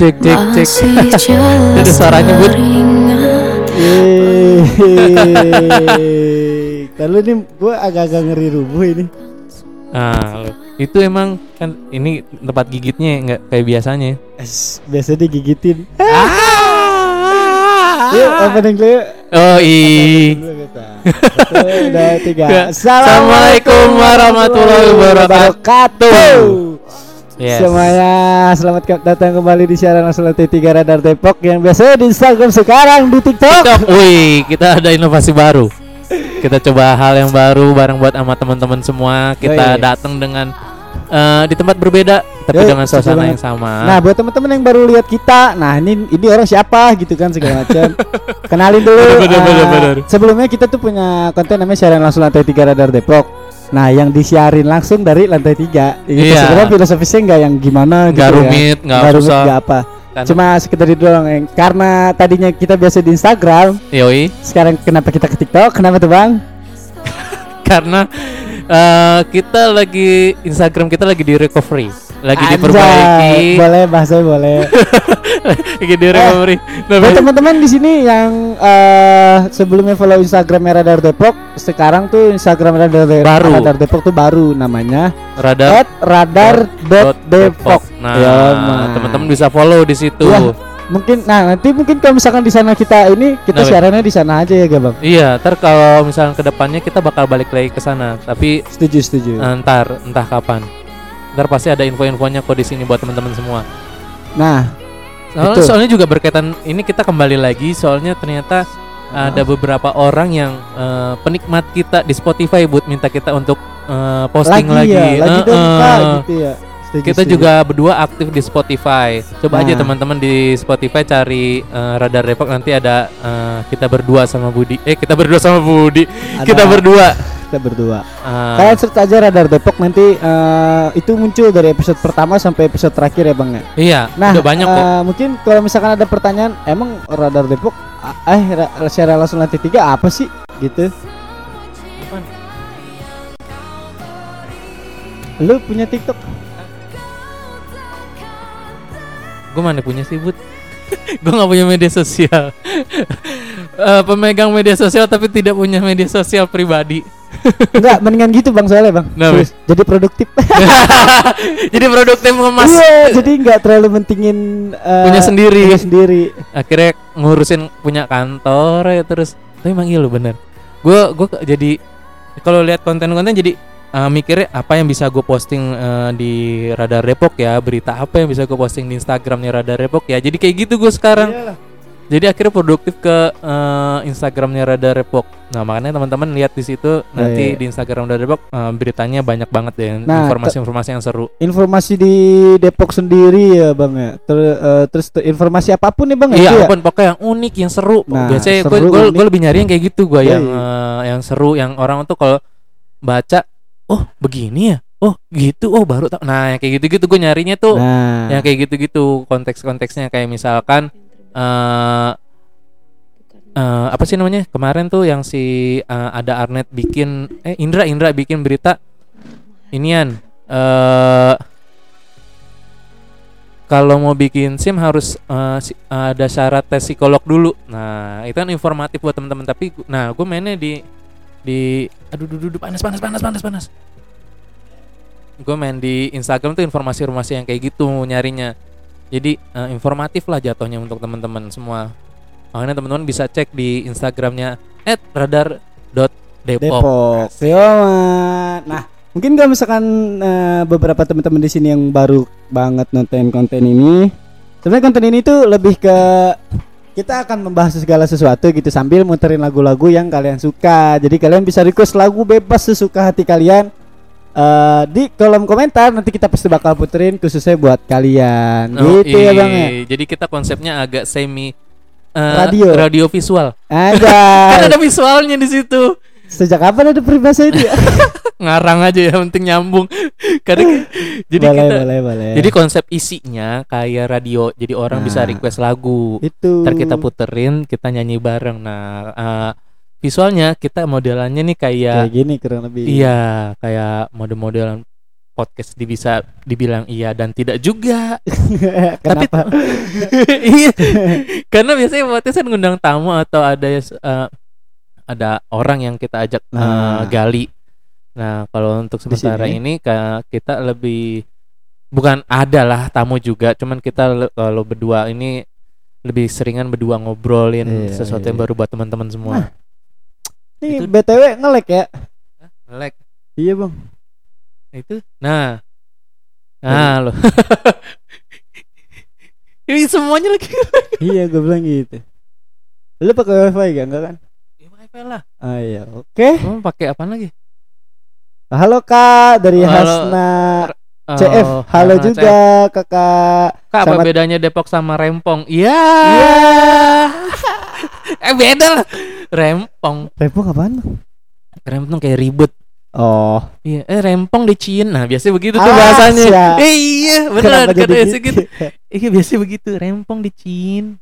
Cek cek cek. Ada suaranya, Bud. Kalau ini gue agak-agak ngeri rubuh ini. Ah, lo. itu emang kan ini tempat gigitnya nggak kayak biasanya. Es, biasa digigitin. Ah. Yuk, opening dulu yuk. Oh i. Dulu kita. Satu, dua, tiga. Assalamualaikum warahmatullahi wabarakatuh. Yes. Semuanya selamat datang kembali di siaran langsung lantai 3 Radar Depok yang biasanya di Instagram sekarang di TikTok. TikTok. Wih, kita ada inovasi baru. Kita coba hal yang baru bareng buat sama teman-teman semua. Kita datang dengan eh, di tempat berbeda tapi Yoi, dengan suasana banget. yang sama. Nah, buat teman-teman yang baru lihat kita, nah ini ini orang siapa gitu kan segala macam. Kenalin dulu. Bener, bener, eh, bener, bener. Sebelumnya kita tuh punya konten namanya siaran langsung lantai 3 Radar Depok. Nah, yang disiarin langsung dari lantai 3. Gitu. Iya. Sebenarnya filosofisnya nggak yang gimana Nggak gitu rumit, ya. nggak rumit, susah. nggak apa. Kan- Cuma sekedar itu doang yang karena tadinya kita biasa di Instagram, Yoi, sekarang kenapa kita ke TikTok? Kenapa tuh, Bang? karena eh, kita lagi Instagram kita lagi di recovery, lagi Anjay, diperbaiki, Boleh bahasa boleh. lagi di recovery. Nah, Buat teman-teman di sini yang eh sebelumnya follow Instagram Radar Depok, sekarang tuh Instagram Radar, De- Baru. Radar Depok tuh baru namanya radar at radar.depok. Nah, Ya, teman-teman bisa follow di situ. Ya. Mungkin nah nanti mungkin kalau misalkan di sana kita ini kita Nah, siarannya di sana aja ya, gak Bang? Iya, ntar kalau misalnya ke depannya kita bakal balik lagi ke sana, tapi Setuju, setuju. eh, ntar entah kapan. Ntar pasti ada info-infonya kok di sini buat teman-teman semua. Nah, Soalnya, Betul. soalnya juga berkaitan ini kita kembali lagi soalnya ternyata ada beberapa orang yang eh, penikmat kita di Spotify buat minta kita untuk eh, posting lagi, lagi. ya, lagi Eh, dong. Kak, gitu ya. Setuju, Kita setuju. juga berdua aktif di Spotify. Coba aja Nah. teman-teman di Spotify cari eh, Radar Depok nanti ada eh, kita berdua sama Budi. Eh kita berdua sama Budi. Ada- Kita berdua. kita berdua. Ah, Kalian search aja Radar Depok nanti eh, itu muncul dari episode pertama sampai episode terakhir ya, Bang ya. iya, Nah, udah banyak kok. eh, mungkin kalau misalkan ada pertanyaan, emang radar Depok, eh, ra- secara langsung lantai tiga apa sih, gitu? Apaan? Lu punya TikTok? Gue mana punya sih Bud Gue gak punya media sosial Eh, Pemegang media sosial tapi tidak punya media sosial pribadi Enggak, mendingan gitu bang soalnya bang. Nah, Terus, jadi produktif. Jadi produktif ngemas Iya, jadi nggak terlalu mentingin eh, Punya sendiri. punya sendiri. Akhirnya ngurusin punya kantor ya terus Tapi emang iya lo bener Gue gua ke- jadi kalau lihat konten-konten jadi eh, mikirnya apa yang bisa gue posting eh, di Radar Depok ya berita apa yang bisa gue posting di Instagramnya Radar Depok ya jadi kayak gitu gue sekarang Iyalah. Jadi akhirnya produktif ke eh, Instagramnya Radar Depok. Nah makanya teman-teman lihat di situ nanti iya. di Instagram Radar Depok eh, beritanya banyak banget ya Nah, informasi-informasi yang seru. Informasi di Depok sendiri ya bang ya. Ter- eh, terus te- informasi apa pun ya bang ya. Iya, ya? apa pun pokoknya yang unik, yang seru. Nah, Biasanya gue lebih nyari yang kayak gitu gue Iya, yang iya. eh, yang seru, yang orang tuh kalau baca, oh begini ya, oh gitu, oh baru tau. Nah yang kayak gitu-gitu gue nyarinya tuh Nah, yang kayak gitu-gitu konteks-konteksnya kayak misalkan eh eh, apa sih namanya kemarin tuh yang si eh, ada Arnet bikin eh Indra Indra bikin berita inian eh kalau mau bikin SIM harus eh, si- ada syarat tes psikolog dulu. Nah, itu kan informatif buat teman-teman. Tapi nah, gue mainnya di di aduh duh, duh, duh, panas panas panas panas panas. Gue main di Instagram tuh informasi-informasi yang kayak gitu nyarinya. Jadi eh, informatif lah jatuhnya untuk teman-teman semua. Makanya teman-teman bisa cek di Instagramnya @radar.depok. Depok. Yoman. Nah, mungkin kalau misalkan eh, beberapa teman-teman di sini yang baru banget nonton konten ini, sebenarnya konten ini tuh lebih ke kita akan membahas segala sesuatu gitu sambil muterin lagu-lagu yang kalian suka. Jadi kalian bisa request lagu bebas sesuka hati kalian. eh di kolom komentar nanti kita pasti bakal puterin khususnya buat kalian Oh, gitu ya bang ya iya. Jadi kita konsepnya agak semi eh, Radio. radio visual. Kan Ada. ada visualnya di situ. Sejak kapan ada peribahasa itu ya? Ngarang aja ya, penting nyambung. Karena jadi boleh, kita boleh, boleh. jadi konsep isinya kayak radio. Jadi orang bisa Nah. request lagu. itu. Ntar kita puterin, kita nyanyi bareng. Nah, eh, visualnya kita modelannya nih kayak kayak gini kurang lebih. Iya, kayak mode-modelan podcast di bisa dibilang iya dan tidak juga. Tapi Kenapa? iya. Karena biasanya podcast kan ngundang tamu atau ada eh, ada orang yang kita ajak eh, Nah. gali. Nah, kalau untuk sementara ini kita lebih bukan ada lah tamu juga, cuman kita kalau berdua ini lebih seringan berdua ngobrolin Iya, sesuatu iya. yang baru buat teman-teman semua. Nih Itu- BTW ngelek ya. Like Iya, Bang. itu nah nah lo ini semuanya lagi iya, gue bilang gitu. Lu pakai wifi gak? Enggak kan? ya wifi lah Ah iya, oke. kamu pakai apa lagi Halo Kak dari Halo. Hasna Oh, CF. Halo ah, juga Kakak. CF. kak apa Selamat- bedanya Depok sama Rempong iya Iya. eh beda lah Rempong Rempong apaan? Rempong kayak ribut Oh, iya eh Rempong di Cina nah biasanya begitu tuh Ah, bahasanya siap. eh, iya benar kata gitu? gitu iya biasanya begitu Rempong di Cina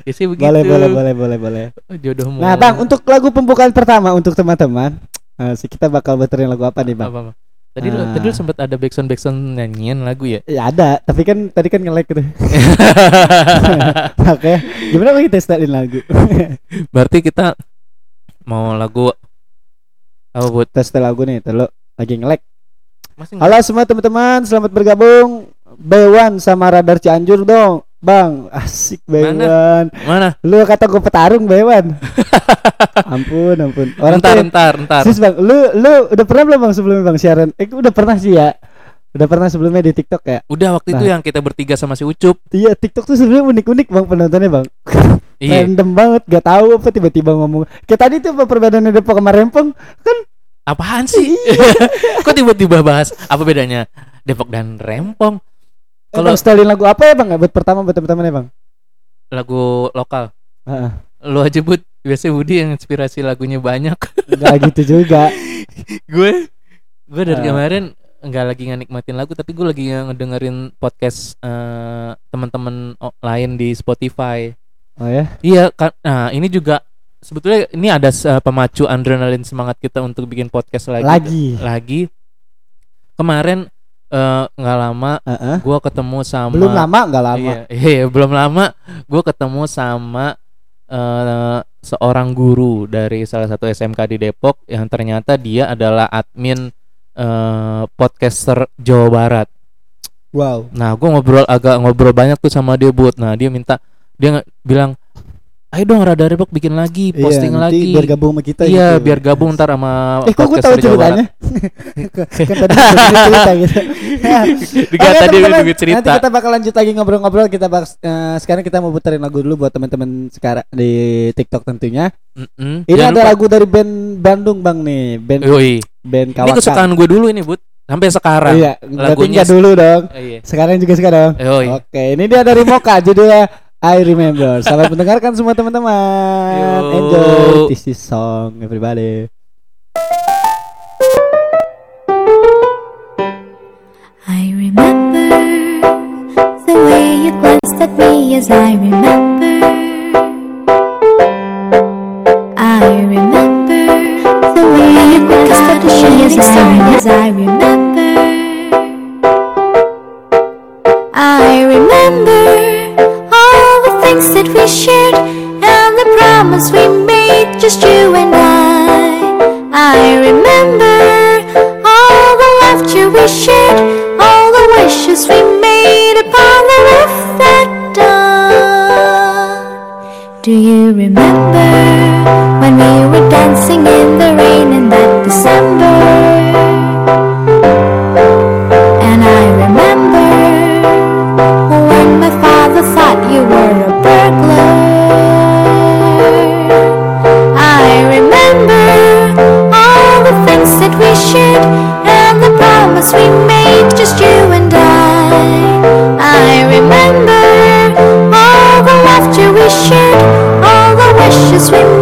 biasanya begitu boleh, boleh, boleh, boleh, boleh. Oh, jodoh Nah, Bang, untuk lagu pembukaan pertama untuk teman-teman, sih kita bakal muterin lagu apa nih, Bang? apa, apa? Tadi lu, Ah. tadi lu sempat ada backsound backsound nyanyian lagu ya? Ya ada, tapi kan tadi kan nge-lag gitu. Oke, gimana kita setelin lagu? Berarti kita mau lagu apa buat setel lagu nih, terus lagi nge-lag. masih Halo semua teman-teman, selamat bergabung. Bewan sama Radar Cianjur dong. Bang, asik Bewan. mana? Lu kata gue petarung Bewan. ampun, ampun. Orang Ntar tuh- ntar ntar. Sis bang, lu lu udah pernah belum bang sebelumnya bang siaran? Eh udah pernah sih ya. Udah pernah sebelumnya di TikTok ya. Udah waktu itu Nah. yang kita bertiga sama si Ucup. Iya TikTok tuh sebenarnya unik-unik bang penontonnya bang. Iya. Random banget, gak tahu apa tiba-tiba ngomong. Kayak tadi tuh apa perbedaannya Depok sama Rempong? Apaan sih? Kok tiba-tiba bahas apa bedanya Depok dan Rempong? Kalau Kalau setelin lagu apa ya bang? Buat pertama buat teman-teman ya bang. lagu lokal, Heeh. lu aja buat biasanya Budi yang inspirasi lagunya banyak. Gak gitu juga. gue gue dari Ah. kemarin nggak lagi ngenikmatin lagu tapi gue lagi ngedengerin podcast eh, teman-teman lain di Spotify. Oh ya. Iya kan. Nah ini juga sebetulnya ini ada eh, pemacu adrenalin semangat kita untuk bikin podcast lagi. Lagi. Lagi. Kemarin eh, nggak lama Heeh. gue ketemu sama. Belum lama nggak lama. Iya, iya belum lama. Gue ketemu sama eh, seorang guru dari salah satu SMK di Depok yang ternyata dia adalah admin eh, podcaster Jawa Barat. Wow. Nah, gue ngobrol agak ngobrol banyak tuh sama dia buat. Nah, dia minta dia bilang, ayo dong Radar Depok bikin lagi, posting iya, lagi. biar gabung sama kita iya, gitu. biar gabung ntar sama Eh kok gue tahu ceritanya? kan tadi cerita gitu. Juga tadi cerita. Nanti kita bakal lanjut lagi ngobrol-ngobrol. Kita eh, sekarang kita mau puterin lagu dulu buat teman-teman sekarang di TikTok tentunya. Mm-mm. Ini Jangan ada lupa- lagu dari band Bandung bang nih, band Yoi. band Ini Kawakan. kesukaan gue dulu ini, Bud. Sampai sekarang. Iya, Lagunya dulu dong. Eh, Iya. Sekarang juga sekarang. Oke, ini dia dari Moka judulnya I Remember. Selamat mendengarkan semua teman-teman. Enjoy this is song everybody. I remember the way you glanced at me as I remember. I remember the way you glanced at me as I, as I remember. Shared and the promise we made, just you and I. I remember all the laughter we shared, all the wishes we made upon the roof that dawn. Do you remember when we were dancing in the rain in that December? shared and the promise we made, just you and I. I remember all the laughter we shared, all the wishes we made.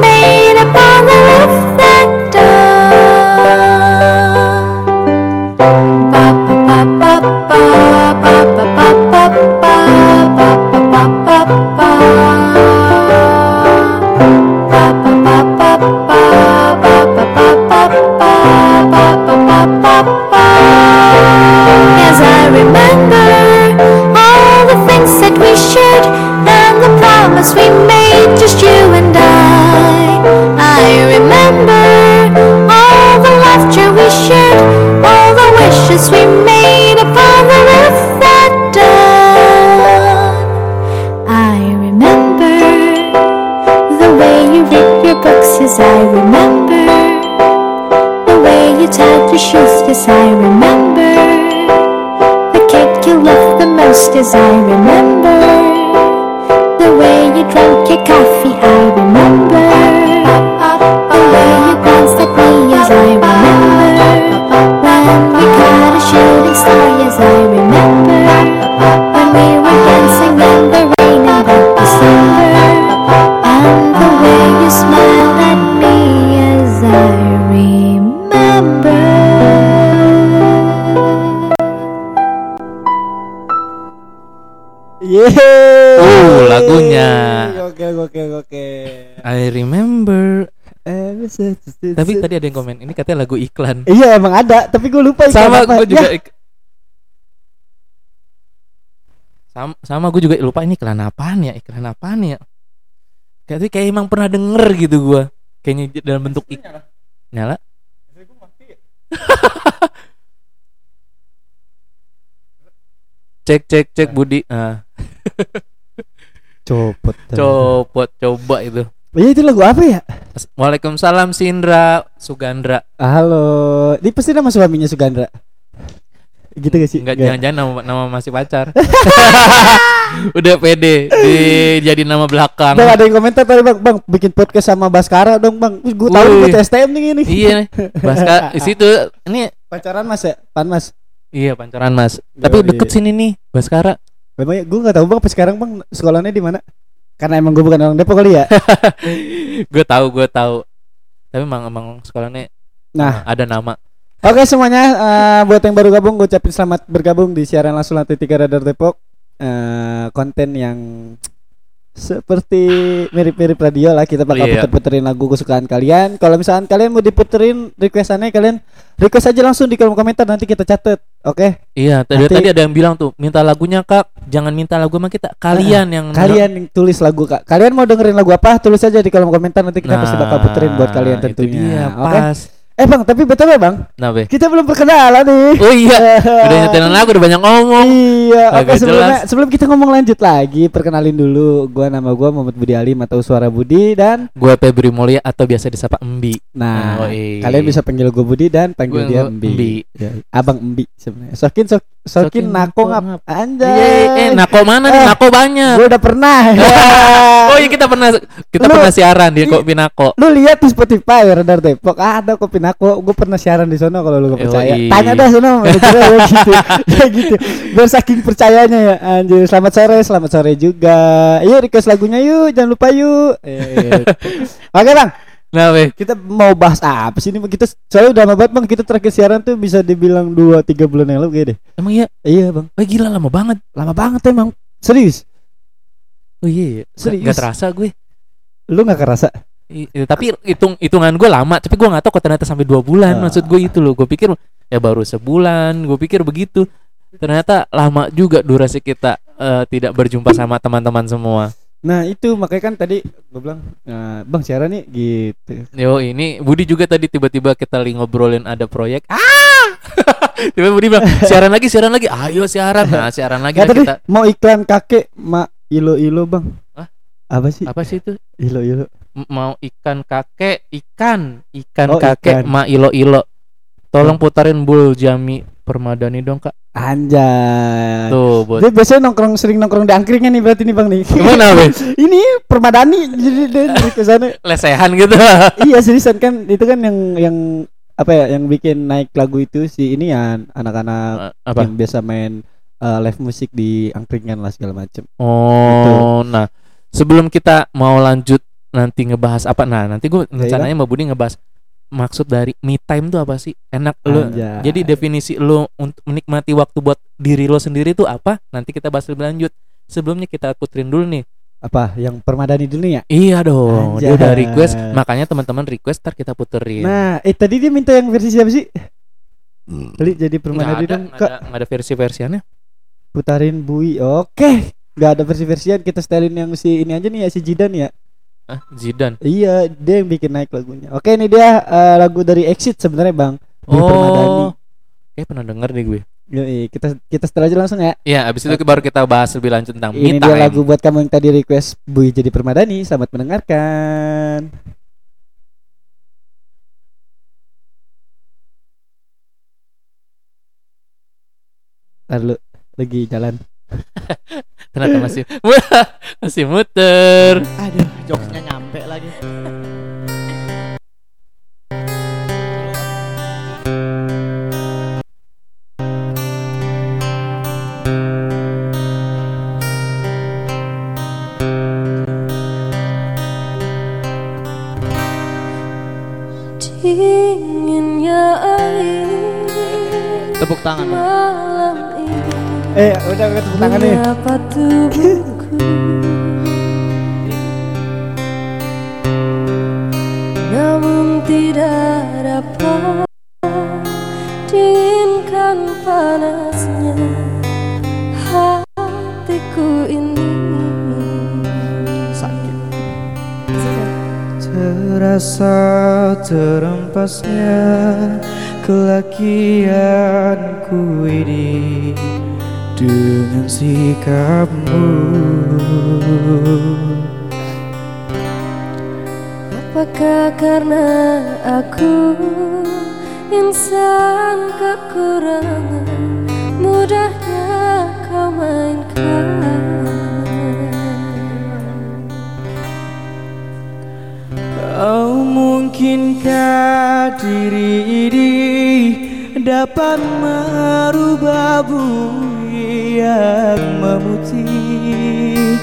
Tapi tadi ada yang komen, ini katanya lagu iklan. Iya emang ada, tapi gue lupa iklan Sama apa. gue juga Ya, ik- sama, sama gue juga lupa ini iklan apaan ya iklan apaan ya kayak kayak emang pernah denger gitu gue kayaknya dalam bentuk ik nyala cek cek cek Budi ah Copot. copot coba itu Iya itu lagu apa ya? Waalaikumsalam Sindra Sugandra Halo, ini pasti nama suaminya Sugandra. Gitu gak sih? Enggak Nggak. jangan-jangan nama, nama masih pacar Udah pede di jadi nama belakang Bang ada yang komentar tadi bang, bang bikin podcast sama Baskara dong bang. Gue tahu buat STM nih ini. Iya nih Baska di situ Ini Pacaran mas ya, pan mas. Iya pancoran mas Tapi Yoi. deket sini nih Baskara Memang gue nggak tahu bang, sekarang bang sekolahnya di mana? Karena emang gue bukan orang Depok kali ya. Gue tahu gue tahu Tapi emang emang sekolahnya Nah, ada nama oke semuanya eh, buat yang baru gabung gue ucapin selamat bergabung di siaran langsung lantai tiga Radar Depok. Eh, konten yang seperti mirip-mirip radio lah kita bakal Iya. puter-puterin lagu kesukaan kalian. Kalau misalkan kalian mau diputerin requestannya kalian request aja langsung di kolom komentar nanti kita catet. Oke? Iya tadi, Nanti- tadi ada yang bilang tuh Minta lagunya kak Jangan minta lagu sama kita Kalian yang Kalian yang tulis lagu Kak. Kalian mau dengerin lagu apa? Tulis aja di kolom komentar nanti kita pasti bakal puterin buat kalian Nah, itu tentunya. dia, Oke? pas Eh Bang, tapi betul ya Bang? Nah be Kita belum perkenalan nih. Oh iya Udah nyetelin lagu Udah banyak ngomong Iya, oke Agak sebelumnya sebelum kita ngomong lanjut lagi, perkenalin dulu. Gua nama gua Muhammad Budi Alim atau Suara Budi dan Gue Febri Mulia Atau biasa disapa Embi nah, Oh, kalian bisa panggil gua Budi dan panggil Gua- dia Embi. Embi. Ya, Abang Embi sebenarnya. Sokin sok, sokin, Sokin nako ngap. Anjay. Iya, eh nako mana nih? Eh, Nako banyak. Gua udah pernah. Oh iya kita pernah kita Lu- pernah siaran di Iya. Kopi Nako. Lu lihat di Spotify Radar Depok ada kopi nako. Gue pernah siaran di sana kalau lu gak percaya. Yoi. Tanya dah sana ya gitu. ya gitu. Biar saking percayanya ya anjir. Selamat sore, selamat sore juga. Yuk request lagunya yuk, jangan lupa yuk. Eh, Oke Bang, Nah, weh. kita mau bahas apa sih ini? Kita soalnya udah lama banget Bang. Kita terakhir siaran tuh bisa dibilang 2 3 bulan yang lalu kayaknya deh. Emang iya? Iya, Bang. Oh gila lama banget. Lama banget emang. Serius. Oh iya, iya. Serius? Gak terasa gue. Lu gak kerasa? I- i- tapi hitung hitungan gue lama, tapi gue nggak tahu kok ternyata sampai dua bulan. Ah. Maksud gue itu loh. Gue pikir ya baru sebulan. Gue pikir begitu. Ternyata lama juga durasi kita eh, tidak berjumpa sama teman-teman semua. Nah, itu makanya kan tadi gue bilang, "Nah, Bang siaran nih gitu. Yo ini Budi juga tadi tiba-tiba kita lagi ngobrolin ada proyek. Ah! tiba Budi bilang siaran lagi, siaran lagi. Ayo siaran. Nah, siaran lagi tadi kita. mau iklan kakek mak ilo ilo bang. Hah? Apa sih? Apa sih itu? Ilo ilo. M- mau ikan kakek ikan ikan Oh, kakek ikan. ma ilo ilo tolong putarin bul jami permadani dong kak Anjay. tuh buat Dia biasanya nongkrong sering nongkrong di angkringan nih berarti nih bang nih. gimana be Ini permadani jadi dia dari ke sana. lesehan gitu iya seriusan kan itu kan yang yang apa ya yang bikin naik lagu itu si ini ya anak-anak apa yang biasa main eh, live musik di angkringan lah segala macem. oh nah sebelum kita mau lanjut nanti ngebahas apa nah nanti gue iya. rencananya mau Budi ngebahas maksud dari me time tuh apa sih enak lu Anjay. jadi definisi lu untuk menikmati waktu buat diri lo sendiri tuh apa nanti kita bahas lebih lanjut sebelumnya kita puterin dulu nih apa yang permadani dulu ya? Iya dong, dia udah Anjay. request, makanya teman-teman request ntar kita puterin. Nah, eh tadi dia minta yang versi siapa sih? Tadi jadi nggak permadani ada, dong nggak kak ada, nggak ada versi-versiannya. putarin bui. Oke. nggak ada versi-versian kita setelin yang si ini aja nih ya si Jidan ya Ah, Zidan. iya dia yang bikin naik lagunya. Oke ini dia eh, lagu dari Exit sebenarnya bang. Permadani Oh. Kayak pernah denger deh gue. Yoi, kita kita setel aja langsung ya. Iya, abis itu baru kita bahas lebih lanjut tentang ini me dia lagu buat kamu yang tadi request Bui jadi Permadani. Selamat mendengarkan. Ntar lu lagi jalan Ternyata masih masih muter. Aduh, jokesnya nyampe lagi. Dinginnya air Tepuk tangan. Eh, udah tepuk tangan nih. Mengapa tubuhku Namun tidak dapat Diinginkan panasnya Hatiku ini Sakit. Terasa terempasnya kelakianku ini dengan sikapmu. Apakah karena aku insan kekurangan Mudahnya kau mainkan? Kau mungkinkah diri ini dapat merubah bumi yang memutih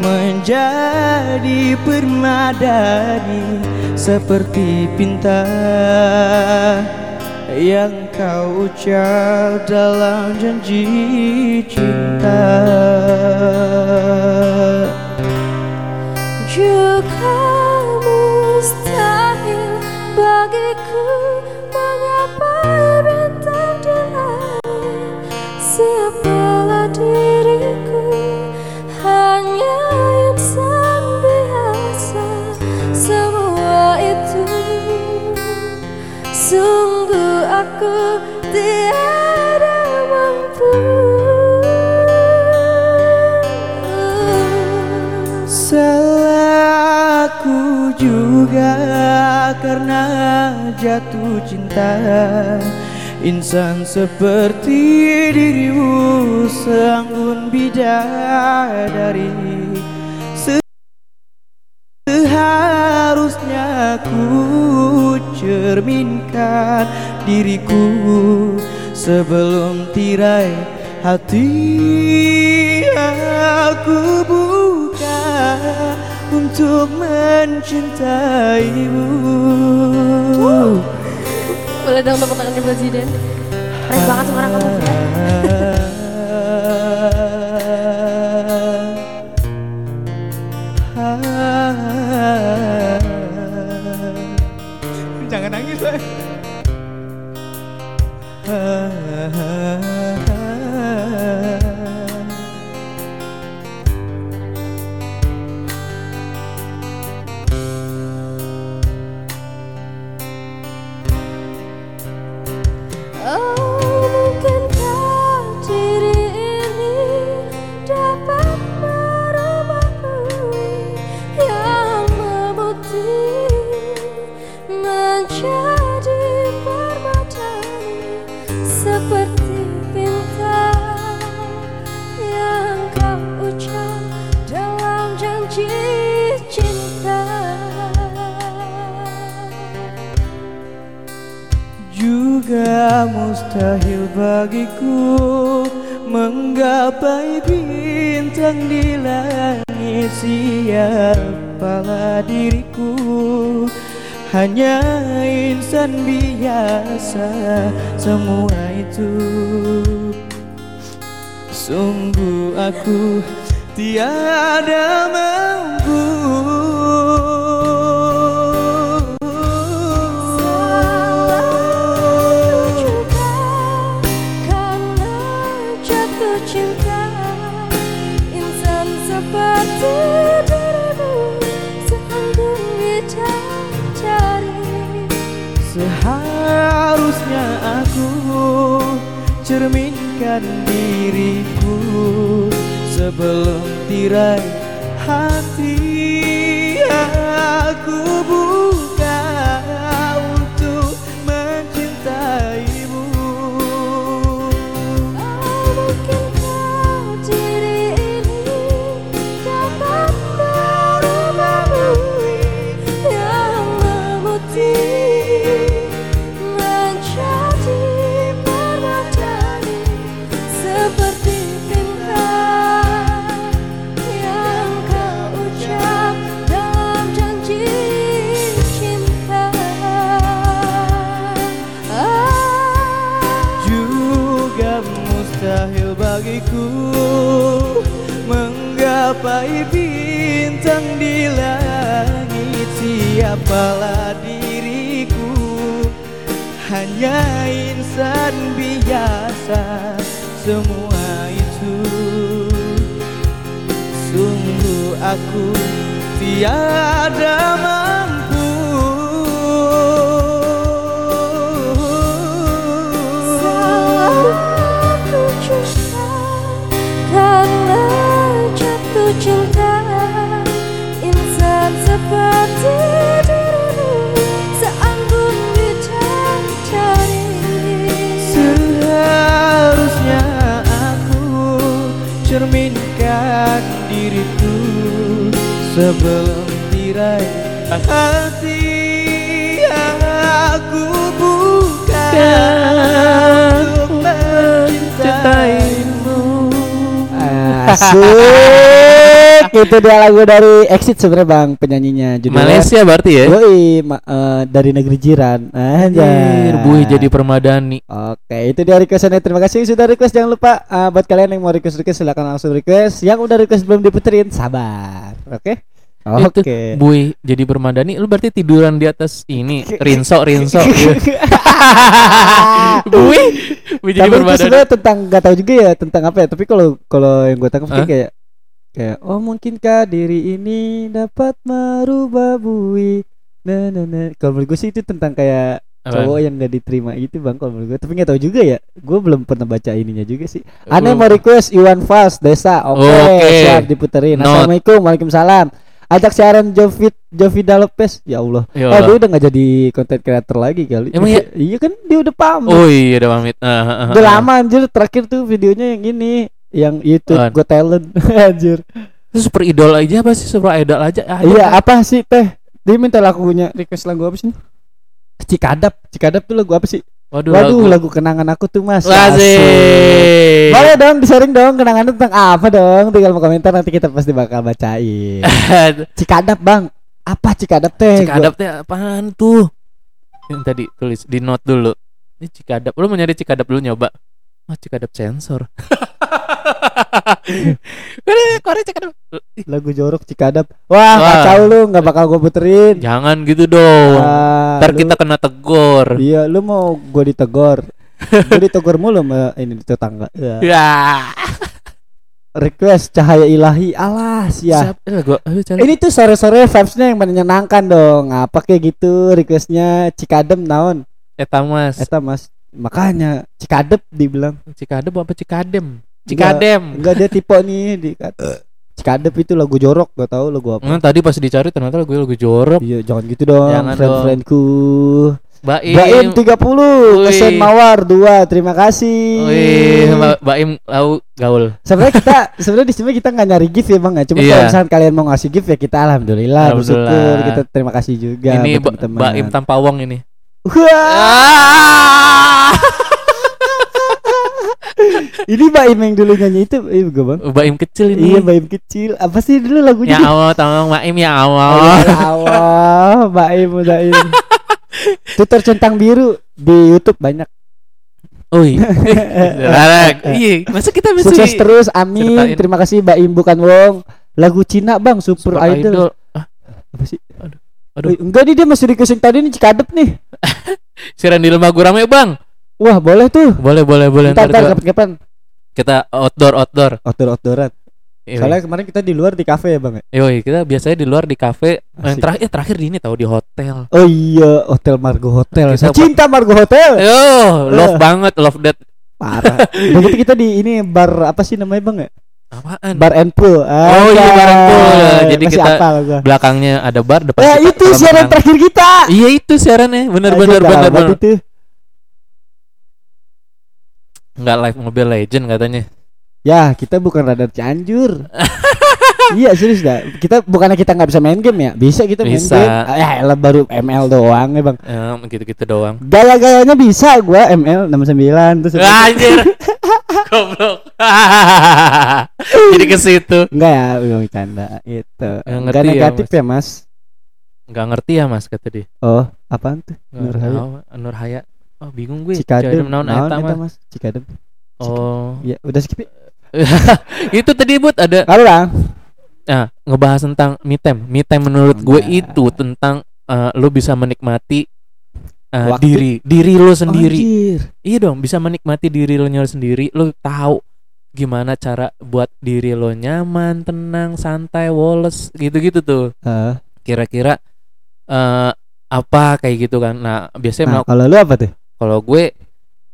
menjadi permadani seperti pinta yang kau ucap dalam janji cinta. Juga juga karena jatuh cinta. Insan seperti dirimu seanggun bidadari. Se- Seharusnya ku cerminkan diriku Sebelum tirai hati untuk mencintaimu. Boleh dong tepuk tangannya Presiden? Keren banget suara kamu Asik. Itu dia lagu dari Exit sebenarnya Bang penyanyinya judulnya. Malaysia berarti ya Yoi, ma- eh, dari negeri jiran. Anjir. Buih jadi permadani Oke, itu dia requestannya. Terima kasih sudah request. Jangan lupa eh, buat kalian yang mau request request silakan langsung request. Yang udah request belum diputerin, sabar. Oke. Itu Oke. Buih jadi permadani Lu berarti tiduran di atas ini Rinso Rinso Buih Buih jadi Tapi itu permadani sebenarnya tentang nggak tahu juga ya tentang apa ya. Tapi kalau kalau yang gue tangkap Hah? tuh kayak kayak oh mungkinkah diri ini dapat merubah bui. Nah, nah, nah. Kalau menurut gue sih itu tentang kayak Apaan? cowok yang gak diterima itu bang kalau menurut gue tapi nggak tahu juga ya gue belum pernah baca ininya juga sih aneh Lu- mau request Iwan Fals Desa oke Oke. siap diputerin Not. assalamualaikum waalaikumsalam ajak siaran Jovit Jovida Lopez? Ya Allah. Ya oh Allah. dia udah nggak jadi content creator lagi kali. Emang iya? iya kan dia udah pamit Oh iya udah pamit. Ah, ah, ah, udah ah. lama anjir terakhir tuh videonya yang ini yang YouTube Apaan? Got Talent. Anjir. Itu super idol aja apa sih? Super idol aja? Ah, iya kan? apa sih teh? Dia minta lagunya request lagu apa sih? Cikadap. Cikadap tuh lagu apa sih Waduh, Waduh lagu. lagu kenangan aku tuh mas Asik. Boleh dong disaring dong kenangan tentang apa dong Tinggal mau komentar nanti kita pasti bakal bacain Cikadap bang Apa Cikadap teh Cikadap teh apaan tuh? Yang tadi tulis di note dulu. Ini Cikadap. Lu mau nyari Cikadap dulu nyoba. Oh, Cikadap sensor. Kore kore Cikadap. Ih, Lagu jorok Cikadap Wah, Wah. kacau lu nggak bakal gue puterin Jangan gitu dong. Ah, Ntar lu- kita kena tegor. Iya lu mau gue ditegor Gue ditegor mulu sama ini tetangga ya. Ya. Request cahaya ilahi Alas ya Siap, eh, gua, ayo. Ini tuh sore-sore vibesnya yang menyenangkan dong Apa kayak gitu requestnya Cikadem naon Eta Mas. Eta mas Makanya Cikadep dibilang Cikadep apa Cikadem? Cikadem. Enggak dia tipe nih di Cikadep itu lagu jorok Gak tahu lagu apa Hmm, tadi pas dicari ternyata lagu lagu jorok. Iya jangan gitu dong Jangan Friend-friendku Baim. Baim 30 Wih. Pesen Mawar 2 Terima kasih Wih, Ba- Baim lau gaul. Sebenarnya kita sebenarnya di sini kita nggak nyari gift ya bang ya. Cuma Iya. kalau misalkan kalian mau ngasih gift ya kita alhamdulillah, Alhamdulillah. bersyukur kita terima kasih juga. ini buat ba. Baim tanpa wong ini. Wah, ini Baim yang dulu nyanyi itu, iya gue bang. Baim kecil ini. Iya Baim kecil. Apa sih dulu lagunya? Ya Allah, tolong Baim ya Oh, Allah. ya Allah, Baim Baim. Tutor centang biru di YouTube banyak. Oi. Iya, masa kita mesti Sukses terus, amin. ceritain. Terima kasih Baim bukan Wong. Lagu Cina bang, Super, Super Idol. Idol. Ah, Apa sih? Aduh. Aduh. Wih, enggak nih dia masih request yang tadi nih Cikadep nih. siaran di lemah gurame, Bang. Wah boleh tuh. Boleh, boleh, boleh. Ntar ntar kapan-kapan. kita outdoor, outdoor. Outdoor outdooran. Yoi. Soalnya kemarin kita di luar di kafe ya bang. ya? Yoi, kita biasanya di luar di kafe. Yang Asik. terakhir, eh, terakhir di ini tahu di hotel. Oh iya Hotel Margo Hotel. Kita Saya cinta Margo Hotel. Yo, love banget, love that Parah. Udah gitu kita di ini bar apa sih namanya bang ya? Apaan? Bar and pool. Oh iya, bar and pool. Jadi Masih kita- gua. Belakangnya ada bar, depan Ya kita itu siaran renang. terakhir kita. Iya itu siarannya, bener Anjir, bener bener gawat bener. itu. Nggak live Mobile Legend katanya. Ya kita bukan radar Cianjur. iya serius dah. Kita bukannya kita nggak bisa main game ya? Bisa kita main Bisa. game. Ah, Ya baru ML doang ya bang. Ya, gitu-gitu doang. Gaya-gayanya bisa gua ML 69 terus Anjir. Goblok. Jadi ke situ. Enggak ya, udah bercanda itu. Enggak ya, negatif Mas. ya, Mas. Nggak ngerti ya Mas kata dia. Oh, apaan tuh? Nur Haya. Nur Haya. Oh bingung gue. Cikadem. naon Naon eta. Mas? Cikadem. Oh. Ya, udah skip. itu tadi buat ada Halo, Bang. Nah, ngebahas tentang. Me time menurut gue Enggak. itu tentang eh, lu bisa menikmati eh, Waktu. diri diri lu sendiri. Anjir. Iya dong, bisa menikmati diri lo sendiri. Lu tahu gimana cara buat diri lo nyaman, tenang, santai, woles, gitu-gitu tuh. Eh, Kira-kira eh apa kayak gitu kan. Nah, biasanya nah, kalau lu apa tuh? kalau gue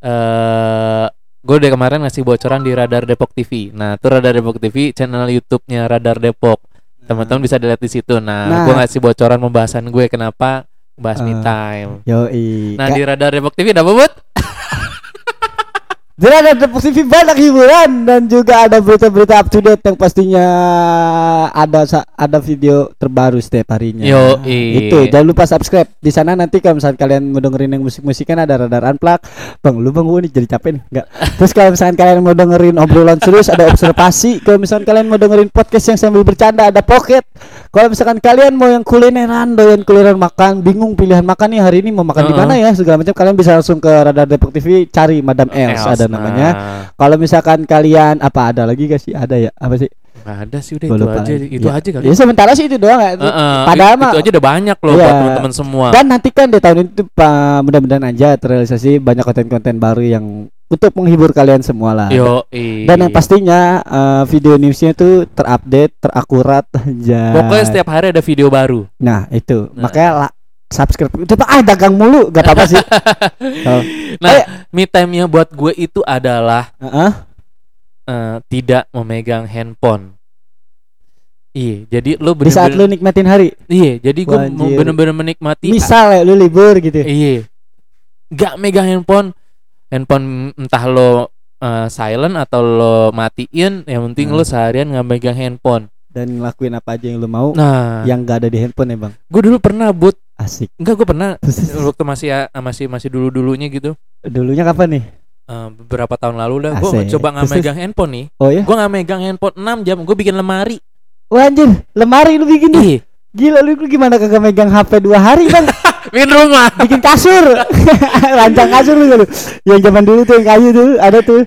eh gue udah kemarin ngasih bocoran di Radar Depok TV. Nah, tuh Radar Depok TV channel YouTube-nya Radar Depok. Teman-teman bisa dilihat di situ. Nah, Nah. gue ngasih bocoran pembahasan gue kenapa bahas me Eh, time. Yoi. Nah, Ka- di Radar Depok TV ada apa, Bud? Jadi ada TV banyak hiburan dan juga ada berita-berita up to date yang pastinya ada ada video terbaru setiap harinya. Yoi. Itu jangan lupa subscribe. Di sana nanti kalau misalnya kalian mau dengerin yang musik-musik kan ada radar unplug. Bang, lu bang gue nih jadi capek nih. Enggak. Terus kalau misalnya kalian mau dengerin obrolan serius ada observasi. Kalau misalnya kalian mau dengerin podcast yang sambil bercanda ada pocket. Kalau misalkan kalian mau yang kulineran, doyan kulineran makan, bingung pilihan makan nih hari ini mau makan di Heeh. mana ya segala macam kalian bisa langsung ke Radar Depok TV cari Madam Els, Els, ada nah. namanya. Kalau misalkan kalian apa ada lagi gak sih? Ada ya? Apa sih? Nggak ada sih udah Gua itu aja, lagi. itu Ya. aja kali. Ya sementara sih itu doang ya. Heeh, Padahal itu, mah itu aja udah banyak loh Iya. buat teman-teman semua. dan nanti kan di tahun itu Pak mudah-mudahan aja terrealisasi banyak konten-konten baru yang untuk menghibur kalian semua lah. Yo, Dan yang pastinya eh, video newsnya itu terupdate, terakurat aja. Pokoknya setiap hari ada video baru. Nah itu Nah. makanya lah subscribe itu ah dagang mulu gak apa-apa sih. Oh. Nah, Eh. me time-nya buat gue itu adalah Heeh. eh, tidak memegang handphone. Iya, jadi lu Di saat lu nikmatin hari, Iya, jadi gue mau bener-bener menikmati misal ya lu libur gitu. Iya. Gak megang handphone. Handphone entah lo eh, silent atau lo matiin, yang penting Hmm. lo seharian nggak megang handphone. Dan ngelakuin apa aja yang lu mau Nah, yang gak ada di handphone ya bang. gue dulu pernah but, Asik. enggak gue pernah waktu masih ya- masih masih dulu dulunya gitu. Dulunya kapan nih? eh, beberapa tahun lalu dah gue coba nggak megang handphone nih Oh ya? gue nggak megang handphone 6 jam gue bikin lemari Wah anjir, lemari lu bikin nih. ih Gila lu, lu gimana kagak megang HP dua hari bang? bikin rumah Bikin kasur, rancang kasur lu lu. Yang zaman dulu tuh yang kayu tuh ada tuh.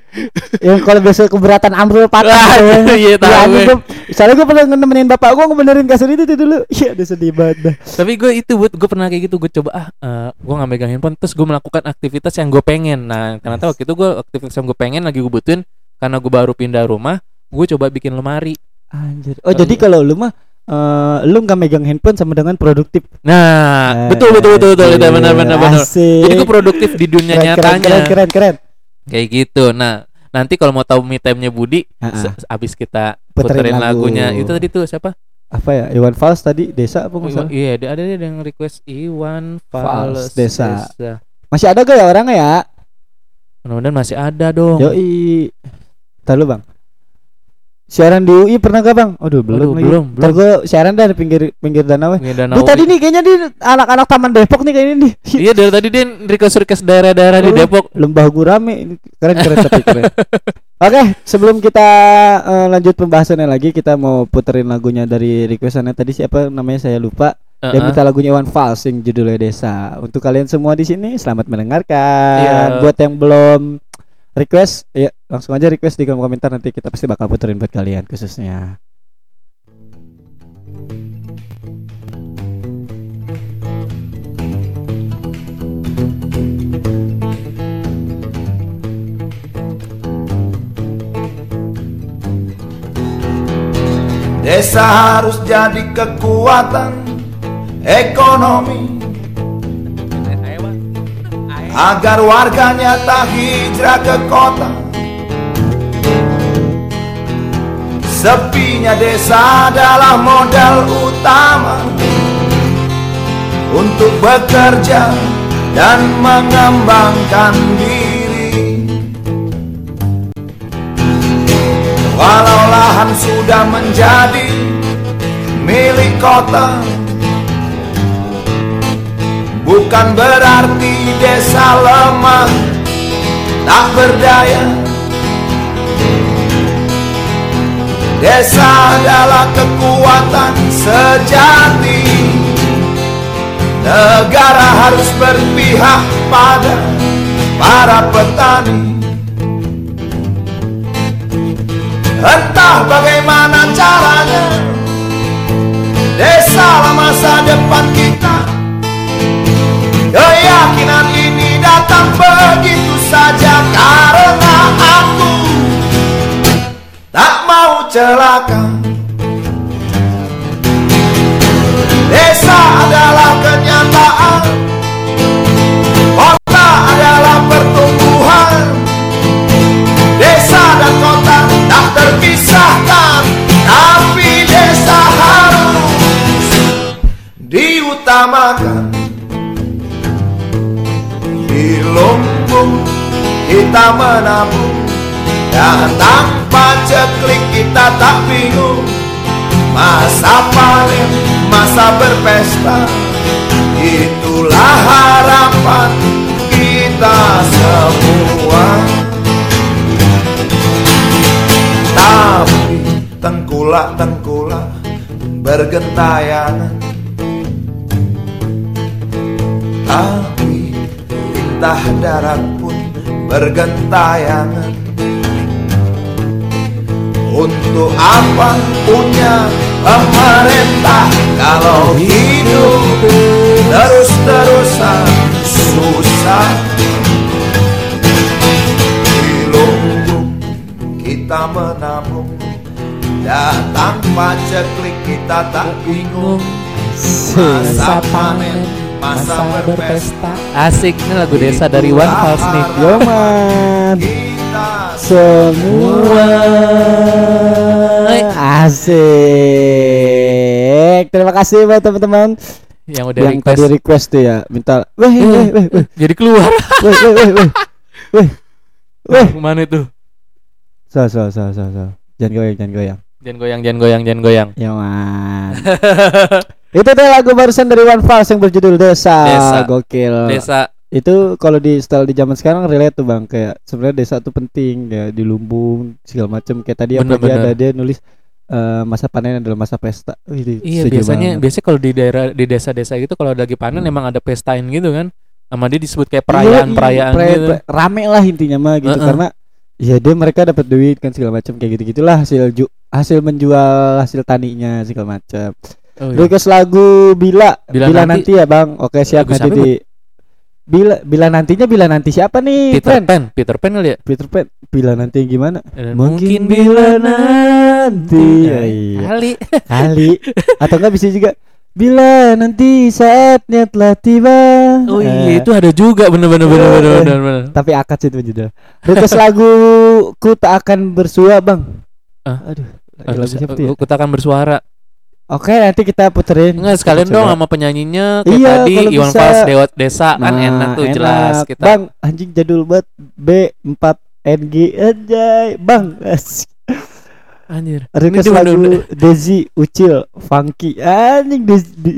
Yang kalau besok keberatan ambrol patah. Iya, tahu Ya, gue. Soalnya gue pernah nemenin bapak gue ngebenerin kasur itu tuh dulu. Iya, udah sedih banget. dah. tapi gue itu buat gue pernah kayak gitu gue coba ah eh, gue nggak megang handphone terus gue melakukan aktivitas yang gue pengen nah ternyata waktu itu gue aktivitas yang gue pengen lagi gue butuhin karena gue baru pindah rumah gue coba bikin lemari Anjir. Oh Kalau jadi kalau lu mah eh, lu nggak megang handphone sama dengan produktif. nah betul betul betul betul itu Asik, benar benar benar jadi gue produktif di dunia keren, nyatanya keren, keren, keren. kayak gitu nah nanti kalau mau tahu me time-nya Budi se- abis kita Puterin puterin, lagu. lagunya itu tadi tuh siapa Apa ya? Iwan Fals tadi desa apa Iwan, iya ada ada yang request Iwan Fals Fals Desa. Masih ada gak ya orangnya ya? mudah-mudahan masih ada dong Yoi. Ntar lu bang. Siaran di UI pernah gak bang? Aduh belum Aduh, lagi. belum, Ntar gue siaran dah di pinggir pinggir danau. Ini Gue danau tadi nih kayaknya di anak-anak Taman Depok nih kayaknya nih. Iya dari tadi dia request request daerah-daerah di. Depok. Lembah Gurame ini keren keren tapi keren. Oke, sebelum kita eh, lanjut pembahasannya lagi, kita mau puterin lagunya dari requestannya tadi siapa namanya saya lupa. Dia Heeh. minta lagunya Iwan Fals yang judulnya Desa. Untuk kalian semua di sini selamat mendengarkan. Iya. Buat yang belum request, ya langsung aja request di kolom komentar nanti kita pasti bakal puterin buat kalian khususnya. Desa harus jadi kekuatan ekonomi agar warganya tak hijrah ke kota. Sepinya desa adalah modal utama untuk bekerja dan mengembangkan diri. Walau lahan sudah menjadi milik kota, bukan berarti desa lemah tak berdaya. Desa adalah kekuatan sejati. Negara harus berpihak pada para petani. Entah bagaimana caranya, desa lah masa depan kita. Keyakinan ini datang begitu saja karena aku tak mau celaka. Desa adalah kenyataan, kita menabung. Dan tanpa ceklik kita tak bingung. Masa panen, masa berpesta. Itulah harapan kita semua. Tapi tengkulak-tengkulak bergentayangan. Tapi tintah darat pun bergentayangan. Untuk apa punya pemerintah Kalau hidup terus-terusan susah? Di lumbung kita menabung Dan tanpa ceklik kita tak bingung. Masa panen, masa berpesta Asik nih lagu desa dari One Pulse nih. Yo man Kita semua asik. Terima kasih buat teman-teman Yang udah yang request. tadi request tuh ya. Minta, weh, weh, weh, weh, weh, Jadi keluar. weh, weh, weh, weh, weh, weh. Mana itu? So, so, so, so, so. Jangan goyang, jangan goyang. Jangan goyang, jangan goyang, jangan goyang. Ya man. Itu tuh lagu barusan dari One Falls yang berjudul Desa. Desa. Gokil. Desa Itu kalau di style di zaman sekarang relate tuh bang kayak sebenarnya desa tuh penting kayak di lumbung segala macam kayak tadi apa dia Bener-bener. ada dia nulis eh, masa panen adalah masa pesta. Wih, Iya biasanya banget. biasanya kalau di daerah di desa-desa gitu kalau lagi panen emang ada pestain gitu kan. Sama dia disebut kayak Iya, perayaan-perayaan iya, gitu. pre- rame lah intinya mah gitu Heeh. karena ya dia mereka dapat duit kan segala macam kayak gitu gitulah hasil ju hasil menjual hasil taninya segala macam. Oh, iya. Request lagu bila Bila bila, nanti- nanti. ya bang. Oke siap nanti di bila bila nantinya bila nanti siapa nih? Peter friend? Pan, Peter Pan kali ya. Peter Pan bila nanti gimana? Dan Mungkin bila nanti Ya, Ya, iya. kali. kali atau enggak bisa juga bila nanti saatnya telah tiba. Oh iya Eh, itu ada juga bener-bener Eh, bener-bener eh. bener-bener. tapi akad sih itu judul. Request lagu ku tak akan bersua bang. Ah. Aduh, lagu lagu siapa tuh ya? Kita akan bersuara. Oke nanti kita puterin. Enggak sekalian dong sama penyanyinya kayak Iya, tadi kalau Iwan bisa. Fals Dewa Desa kan Nah, enak tuh enak. jelas kita. Bang anjing jadul banget B4 NG anjay bang. Anjir. Request Ini lagu Desi Ucil Funky anjing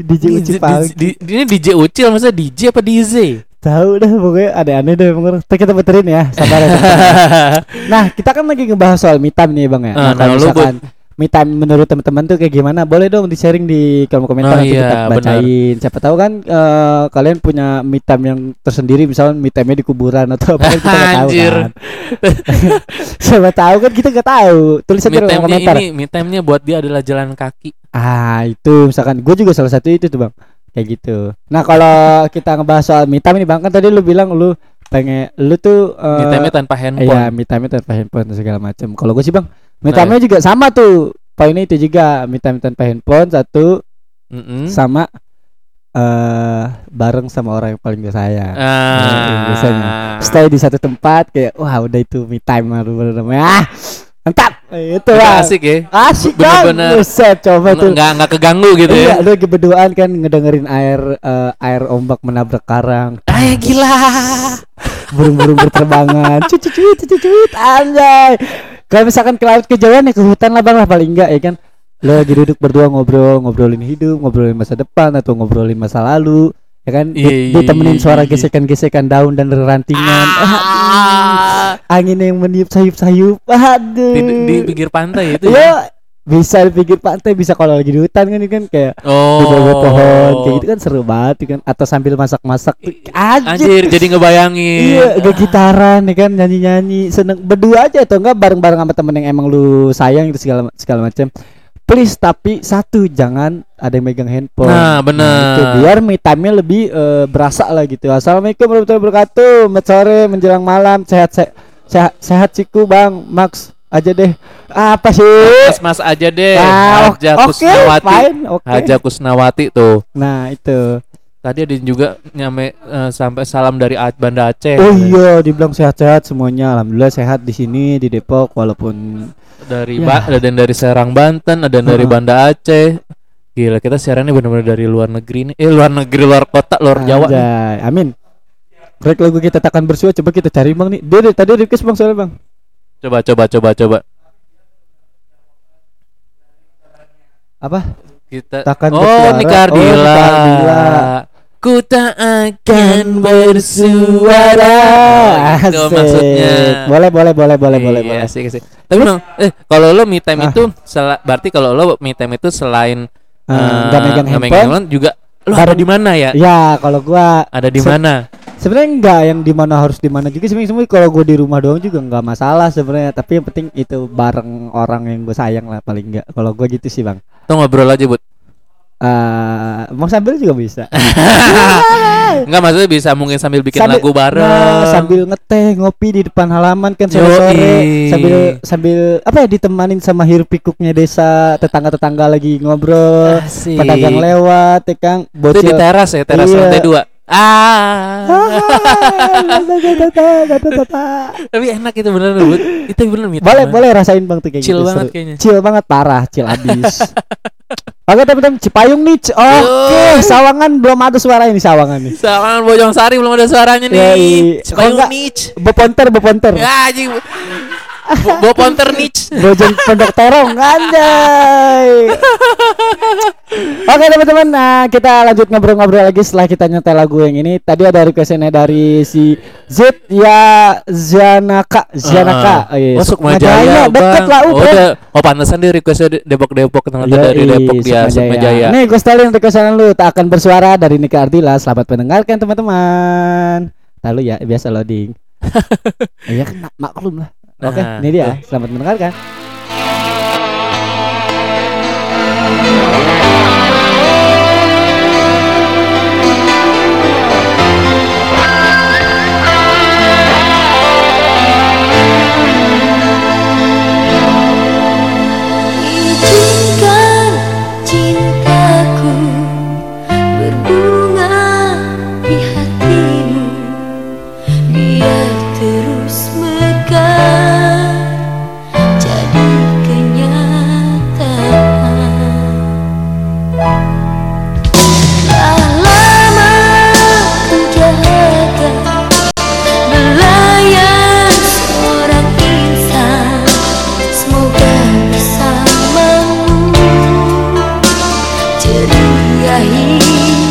DJ Ucil di- Funky. di- di- Ini DJ Ucil masa DJ apa DJ? Tahu dah pokoknya aneh-aneh deh emang orang. Ntar kita puterin ya sabar ya. teman-teman. nah kita kan lagi ngebahas soal me time nih bang ya. Ah, Nah, kalau nah, lu misalkan me time menurut teman-teman tuh kayak gimana? Boleh dong di sharing di kolom Oh, komentar nanti iya, kita bacain. Siapa tahu kan eh, kalian punya me time yang tersendiri misalnya me time-nya di kuburan atau apa kan kita nggak tahu kan. Siapa tahu kan kita nggak tahu. Tulis aja kolom komentar. ini me time-nya buat dia adalah jalan kaki. Ah itu misalkan gue juga salah satu itu tuh bang kayak gitu. Nah kalau kita ngebahas soal me time ini bang kan tadi lu bilang lu pengen lu tuh eh, Me time-nya tanpa Iya, handphone. me time tanpa handphone segala macam. Kalau gue sih bang, me Nah, time juga sama tuh. Poinnya itu juga me time tanpa handphone satu Mm-mm. sama eh bareng sama orang yang paling gue sayang. Ah. Nah, biasanya stay di satu tempat kayak wah udah itu me time baru namanya ah mantap itu lah asik ya. asik kan Bener-bener Buset, coba tuh Nggak nggak keganggu gitu iya ya. lu lagi berduaan kan ngedengerin air eh, air ombak menabrak karang Ah gila. burung-burung berterbangan cucu cucu cucu cucu anjay kalau misalkan ke laut kejauhan ya ke hutan lah bang lah paling enggak ya kan lo lagi duduk berdua ngobrol ngobrolin hidup ngobrolin masa depan atau ngobrolin masa lalu ya kan Di- Iya, iya, ditemenin iya, suara iya. gesekan-gesekan daun dan rantingan Ah. angin yang meniup sayup-sayup aduh Di, di pinggir pantai itu ya. Ya bisa di pinggir pantai bisa kalau lagi di hutan kan kan kayak Oh. di bawah pohon kayak gitu kan seru banget kan atau sambil masak-masak anjir Anjir jadi ngebayangin. Iya, gak gitaran ya kan nyanyi-nyanyi seneng berdua aja atau enggak bareng-bareng sama temen yang emang lu sayang itu segala segala macam. Please tapi satu jangan ada yang megang handphone. Nah, bener. itu biar me time-nya lebih eh, berasa lah gitu. Assalamualaikum warahmatullahi wabarakatuh. Selamat sore menjelang malam. Sehat sehat sehat, sehat ciku Bang Max aja deh. Apa sih? Mas mas aja deh. Ah, Haja oke, Kusnawati. fine, oke. Haja Kusnawati tuh. Nah, itu. Tadi ada juga nyampe eh, sampai salam dari Banda Aceh. Oh iya, dibilang sehat-sehat semuanya. Alhamdulillah sehat di sini di Depok walaupun Dari Ya. Ba- ada yang dari Serang Banten, ada yang dari Heeh. Banda Aceh. Gila kita siarannya benar-benar dari luar negeri nih. Eh luar negeri, luar kota, luar Jawa. nih. Anjay, amin. Break lagu kita takkan bersua coba kita cari bang nih. Dia- tadi request bang soalnya bang. Coba coba coba coba. Apa? Kita Takkan Oh, bersuara. ini Kardila. Oh, ini Kardila. Ku tak akan bersuara. Itu Asik. maksudnya. Boleh boleh boleh boleh boleh Iya, boleh. asik, asik. Tapi memang eh kalau lo me time Ah. itu berarti kalau lo me time itu selain Ah, eh, nggak megang handphone. juga Bareng- ada di mana ya? Ya kalau gua Ada di se- mana? Sebenarnya enggak yang di mana harus di mana juga sebenarnya semua kalau gua di rumah doang juga enggak masalah sebenarnya. Tapi yang penting itu bareng orang yang gue sayang lah paling enggak. Kalau gua gitu sih bang. Tuh ngobrol aja, Bud. Eh mau sambil juga bisa. Enggak maksudnya bisa mungkin sambil bikin Sambil- lagu bareng. Nah, sambil ngeteh ngopi di depan halaman kan sore-sore sambil sambil apa ya ditemanin sama hiruk pikuknya desa tetangga-tetangga lagi ngobrol Asik. pedagang lewat ya Kang Itu di bocil teras ya, teras Iya. lantai dua. Ah. Tapi enak itu bener. Itu bener boleh boleh rasain bang tuh kayak Chill gitu banget seru. kayaknya. chill banget parah chill abis Oke teman-teman Cipayung nih Oke Sawangan belum ada suara ini Sawangan nih Sawangan Bojong Sari belum ada suaranya nih. Supaya enggak- niche. Beponter Beponter Ya anjing. Bo- ponter niche. Bojong Pondok Terong Anjay Oke teman-teman Nah kita lanjut ngobrol-ngobrol lagi Setelah kita nyetel lagu yang ini Tadi ada requestnya dari si Z ya Zanaka Zanaka Ah. oh, iya. Oh, Sukmajaya, Deket lah Oh, udah. Oh, pantesan dia requestnya Depok-Depok ternyata dari Yoi, Depok dia Sukmajaya. Nih gue setelin requestan lu Tak akan bersuara dari Nika Ardila Selamat mendengarkan teman-teman Lalu ya biasa loading Iya kan mak- maklum lah Oke Nah, ini dia. Selamat mendengarkan ceria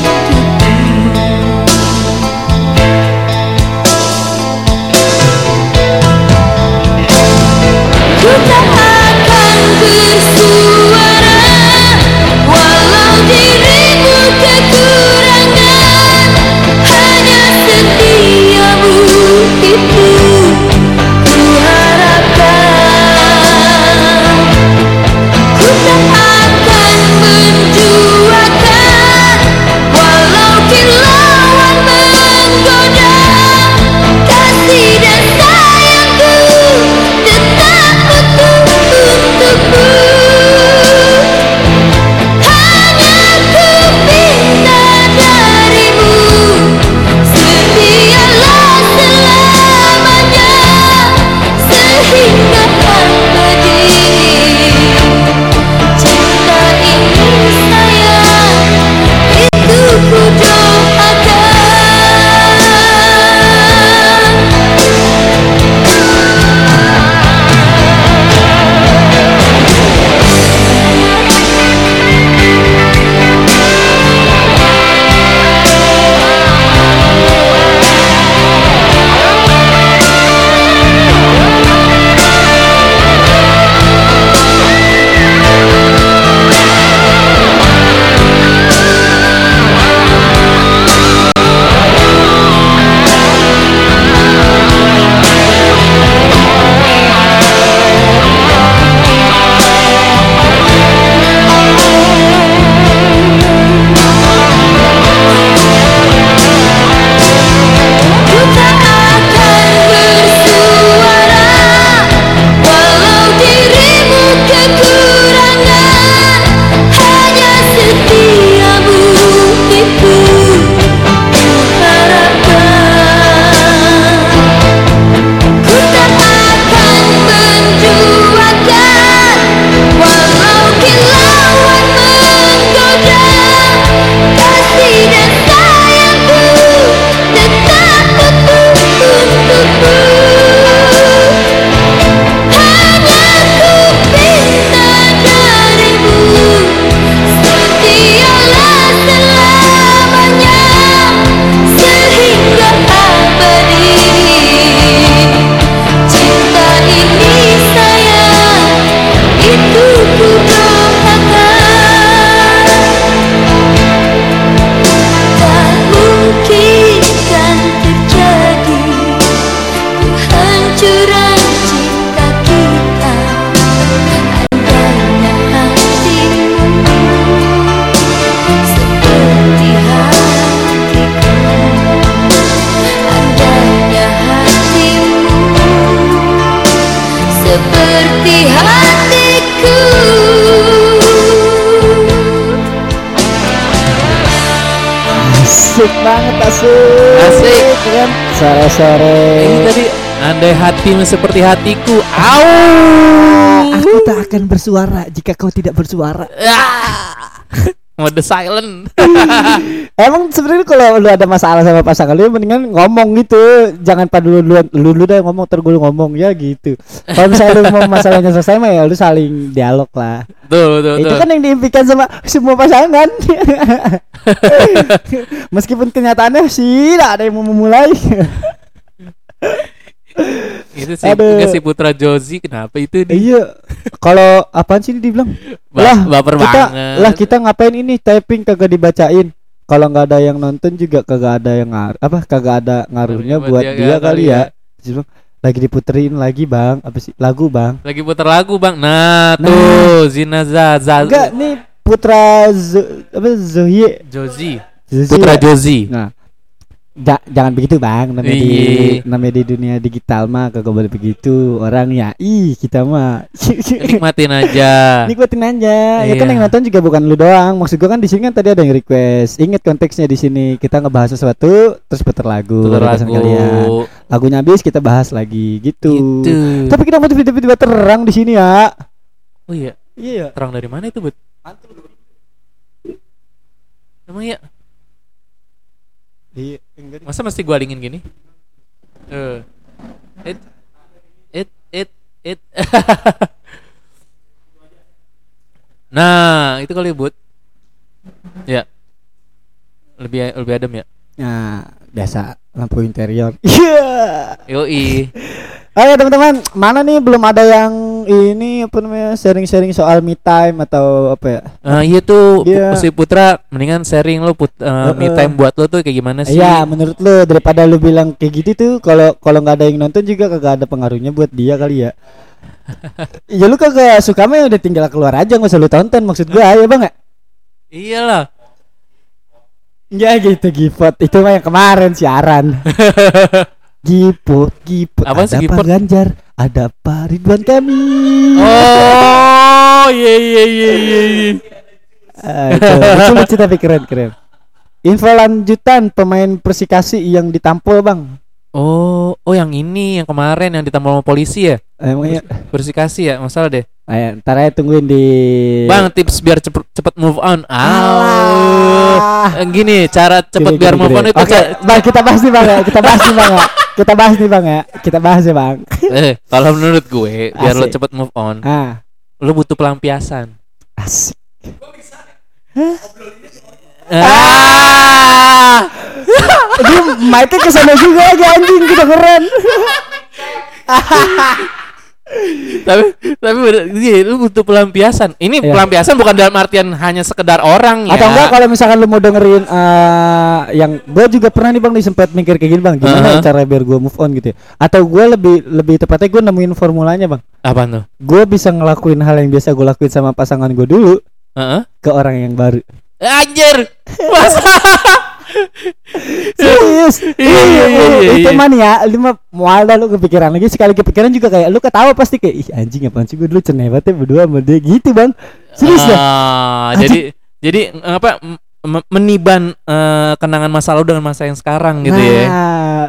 sore-sore. Ini tadi andai hatimu seperti hatiku. Au. Aku tak akan bersuara jika kau tidak bersuara. Ah. Mode silent. Emang sebenarnya kalau lu ada masalah sama pasangan lu mendingan ngomong gitu. Jangan pada lu lu, lu, lu dah ngomong terus gue ngomong ya gitu. Kalau misalnya lu mau masalahnya selesai mah ya lu saling dialog lah. Tuh, tuh, Itu tuh. kan yang diimpikan sama semua pasangan. Meskipun kenyataannya sih tidak ada yang mau memulai. Itu sih Aduh. enggak si Putra Jozi kenapa itu dia? iya. Kalau apaan sih ini dibilang? Ba- lah, baper kita, banget. Lah kita ngapain ini typing kagak dibacain. Kalau nggak ada yang nonton juga kagak ada yang apa kagak ada ngaruhnya buat dia, kali ya. Bilang, lagi diputerin lagi bang apa sih lagu bang Lagi putar lagu, Bang. Nah, Nah. tuh Zina Zaza. enggak nih putra Z, apa Zohie Jozi. Zohie Putra ya? Jozi. nah ja- jangan begitu bang. Namanya di Iya. namanya di dunia digital mah kagak boleh begitu. Orangnya ih kita mah. Nikmatin aja. nikmatin aja. Ya kan Iya. yang nonton juga bukan lu doang. Maksud gua kan di sini kan tadi ada yang request. Ingat konteksnya di sini. Kita ngebahas sesuatu terus putar lagu. Putar requestan lagu. kalian. Lagunya habis kita bahas lagi. Gitu, Gitu. tapi kenapa tiba-tiba terang di sini ya. Oh iya, iya. Terang dari mana itu, Bud? Emang ya? Iya enggak Masa mesti gua alingin gini? Eh. It it it it. nah, itu kali Bud. Ya. Lebih lebih adem ya. nah biasa lampu interior iya Yoi. Ayo teman-teman, mana nih belum ada yang ini apa namanya sharing-sharing soal me time atau apa ya? Eh, iya tuh. Pu- si Putra mendingan sharing lo put eh, me Heeh. time buat lo tuh kayak gimana sih? Iya, menurut lu daripada lu bilang kayak gitu tuh kalau kalau nggak ada yang nonton juga kagak ada pengaruhnya buat dia kali ya. ya lu kagak suka mah ya udah tinggal keluar aja nggak usah lu tonton maksud gua ya bang ya? Iyalah. Ya gitu gipot itu mah yang kemarin siaran. Gipot, gipot. Apaan sih? Pak Ganjar, ada Pak Ridwan kami. Oh, iya iya iya iya. iya. Ah, itu, lucu tapi keren keren. Info lanjutan pemain Persikasi yang ditampol bang. Oh, oh yang ini yang kemarin yang ditampol sama polisi ya? Emangnya, Bersih ya, masalah deh. ayo, ntar aja tungguin di. Bang, tips biar cepet cepet move on. Ah, gini cara cepet Gini, biar gini, move gini. on itu. Oke, ca- bang kita bahas nih bang ya. Kita bahas nih bang ya. Kita bahas nih bang ya. Kita bahas ya bang. Eh, kalau menurut gue biar lo Asik. cepet move on, Ah, lo butuh pelampiasan. asik. Ah. Dia mic-nya ke sana juga aja anjing kita keren. tapi tapi iya, lu butuh pelampiasan. Ini Iya. pelampiasan bukan dalam artian hanya sekedar orang ya. Atau enggak kalau misalkan lu mau dengerin eh yang gue juga pernah nih bang nih sempat mikir kayak gini bang gimana Uh-huh. ya cara biar gue move on gitu ya. Atau gue lebih lebih tepatnya gue nemuin formulanya bang. Apa tuh? Gue bisa ngelakuin hal yang biasa gue lakuin sama pasangan gue dulu Heeh. ke orang yang baru. Anjir. Masa? Serius? Iya, iya, iya, iya, Itu iya. man ya, lu mah mual dah lu kepikiran lagi sekali kepikiran juga kayak lu ketawa pasti kayak ih anjing apaan sih gue dulu banget ya berdua sama dia gitu bang. Serius dah. Ah, jadi jadi apa m- m- meniban eh, kenangan masa lalu dengan masa yang sekarang gitu nah, ya.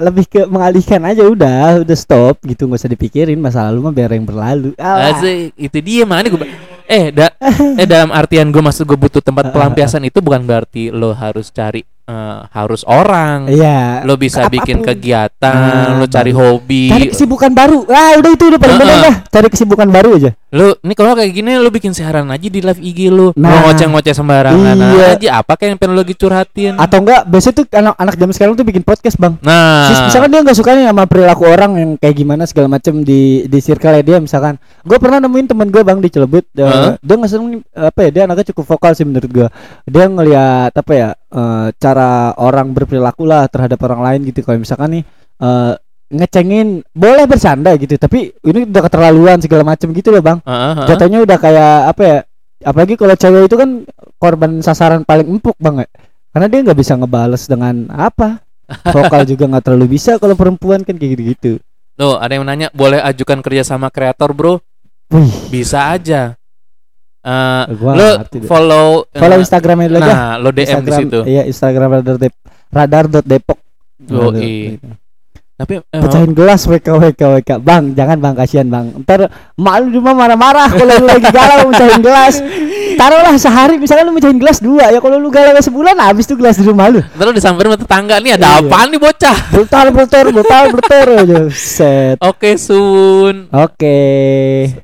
lebih ke mengalihkan aja udah, udah stop gitu nggak usah dipikirin masa lalu mah biar yang berlalu. Asik, itu dia mana gue eh da, eh dalam artian gue maksud gue butuh tempat pelampiasan itu bukan berarti lo harus cari eh, harus orang. Iya. Lo bisa Apa pun. bikin kegiatan, Ah, lo cari baru. hobi. Cari kesibukan baru. Ah, udah itu udah paling bener Heeh. dah. Cari kesibukan baru aja. Lu ini kalau kayak gini lu bikin siaran aja di live IG. Lu Nah. ngoceh-ngoceh sembarangan Iya. aja apa kayak yang pengen lagi curhatin. Atau enggak, biasanya tuh anak-anak zaman sekarang tuh bikin podcast, Bang. Nah, Sis- misalkan dia nggak suka nih sama perilaku orang yang kayak gimana segala macam di di circle dia misalkan gue pernah nemuin temen gue bang di Cilebut eh, Heeh. dia nggak seneng apa ya dia anaknya cukup vokal sih menurut gue dia ngelihat apa ya eh, cara orang berperilaku lah terhadap orang lain gitu kalau misalkan nih eh, ngecengin boleh bercanda gitu tapi ini udah keterlaluan segala macam gitu loh bang heeh. jatuhnya udah kayak apa ya apalagi kalau cewek itu kan korban sasaran paling empuk bang ya karena dia nggak bisa ngebales dengan apa vokal juga nggak terlalu bisa kalau perempuan kan kayak gitu gitu Tuh, ada yang nanya boleh ajukan kerja sama kreator, Bro? Wih, Bisa aja. Gua lu ngerti deh. follow eh, follow Instagramnya aja Nah, lo DM di Instagram situ. iya Instagram Brother Tip radar.depok. Oh, iya. Tapi eh, Pecahin gelas WK WK WK. Bang, jangan Bang kasihan Bang. Ntar malu di rumah marah-marah kalau lu lagi galau mecahin gelas. Taruhlah sehari misalnya lu mecahin gelas dua ya kalau lu galau sebulan habis tuh gelas di rumah lu. Ntar lu disamperin sama tetangga nih ada Iya. apaan nih bocah? Brutal brutal brutal brutal aja. Set. Oke Sun, Oke.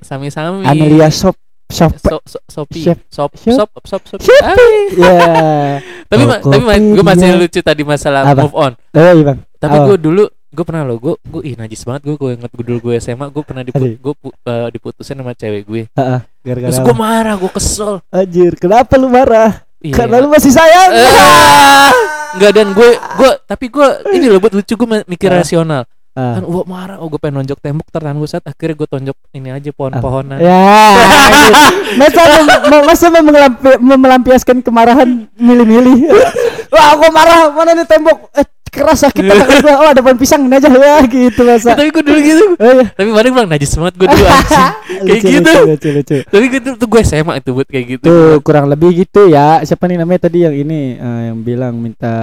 sami-sami. Amelia Shop Shop. So, so, sop, Chef. sop, sop, sop. Shopee. Ya. tapi ma- tapi ma- gue masih lucu tadi masalah Apa? move on. Oh iya Bang. Tapi Apa? gue dulu gue pernah lo gue gue ih najis banget gue gue inget gue dulu gue SMA gue pernah diput gue eh, diputusin sama cewek gue Heeh. Gara-gara terus apa? gue marah gue kesel Anjir, kenapa lu marah? Iya. Karena lu masih sayang. Ah, Enggak dan gue gue tapi gue ini loh buat lucu gue mikir Ah. rasional Ah. kan gue marah oh gue pengen nonjok tembok tertahan gue saat akhirnya gue tonjok ini aja pohon-pohonan Ya, anjir. masa mem- masa mau melampi- melampiaskan kemarahan milih-milih. Wah, aku marah, mana nih tembok? Eh, keras sakit gua. Oh, ada pohon pisang ini aja ya gitu Ya, masa. tapi gue dulu gitu Oh iya. tapi kemarin bilang najis banget gue dulu anjing kayak Lucu, gitu Lucu, lucu, lucu. tapi gitu tuh gue SMA itu buat kayak gitu Tuh kurang lebih gitu ya. Siapa nih namanya tadi yang ini eh, yang bilang minta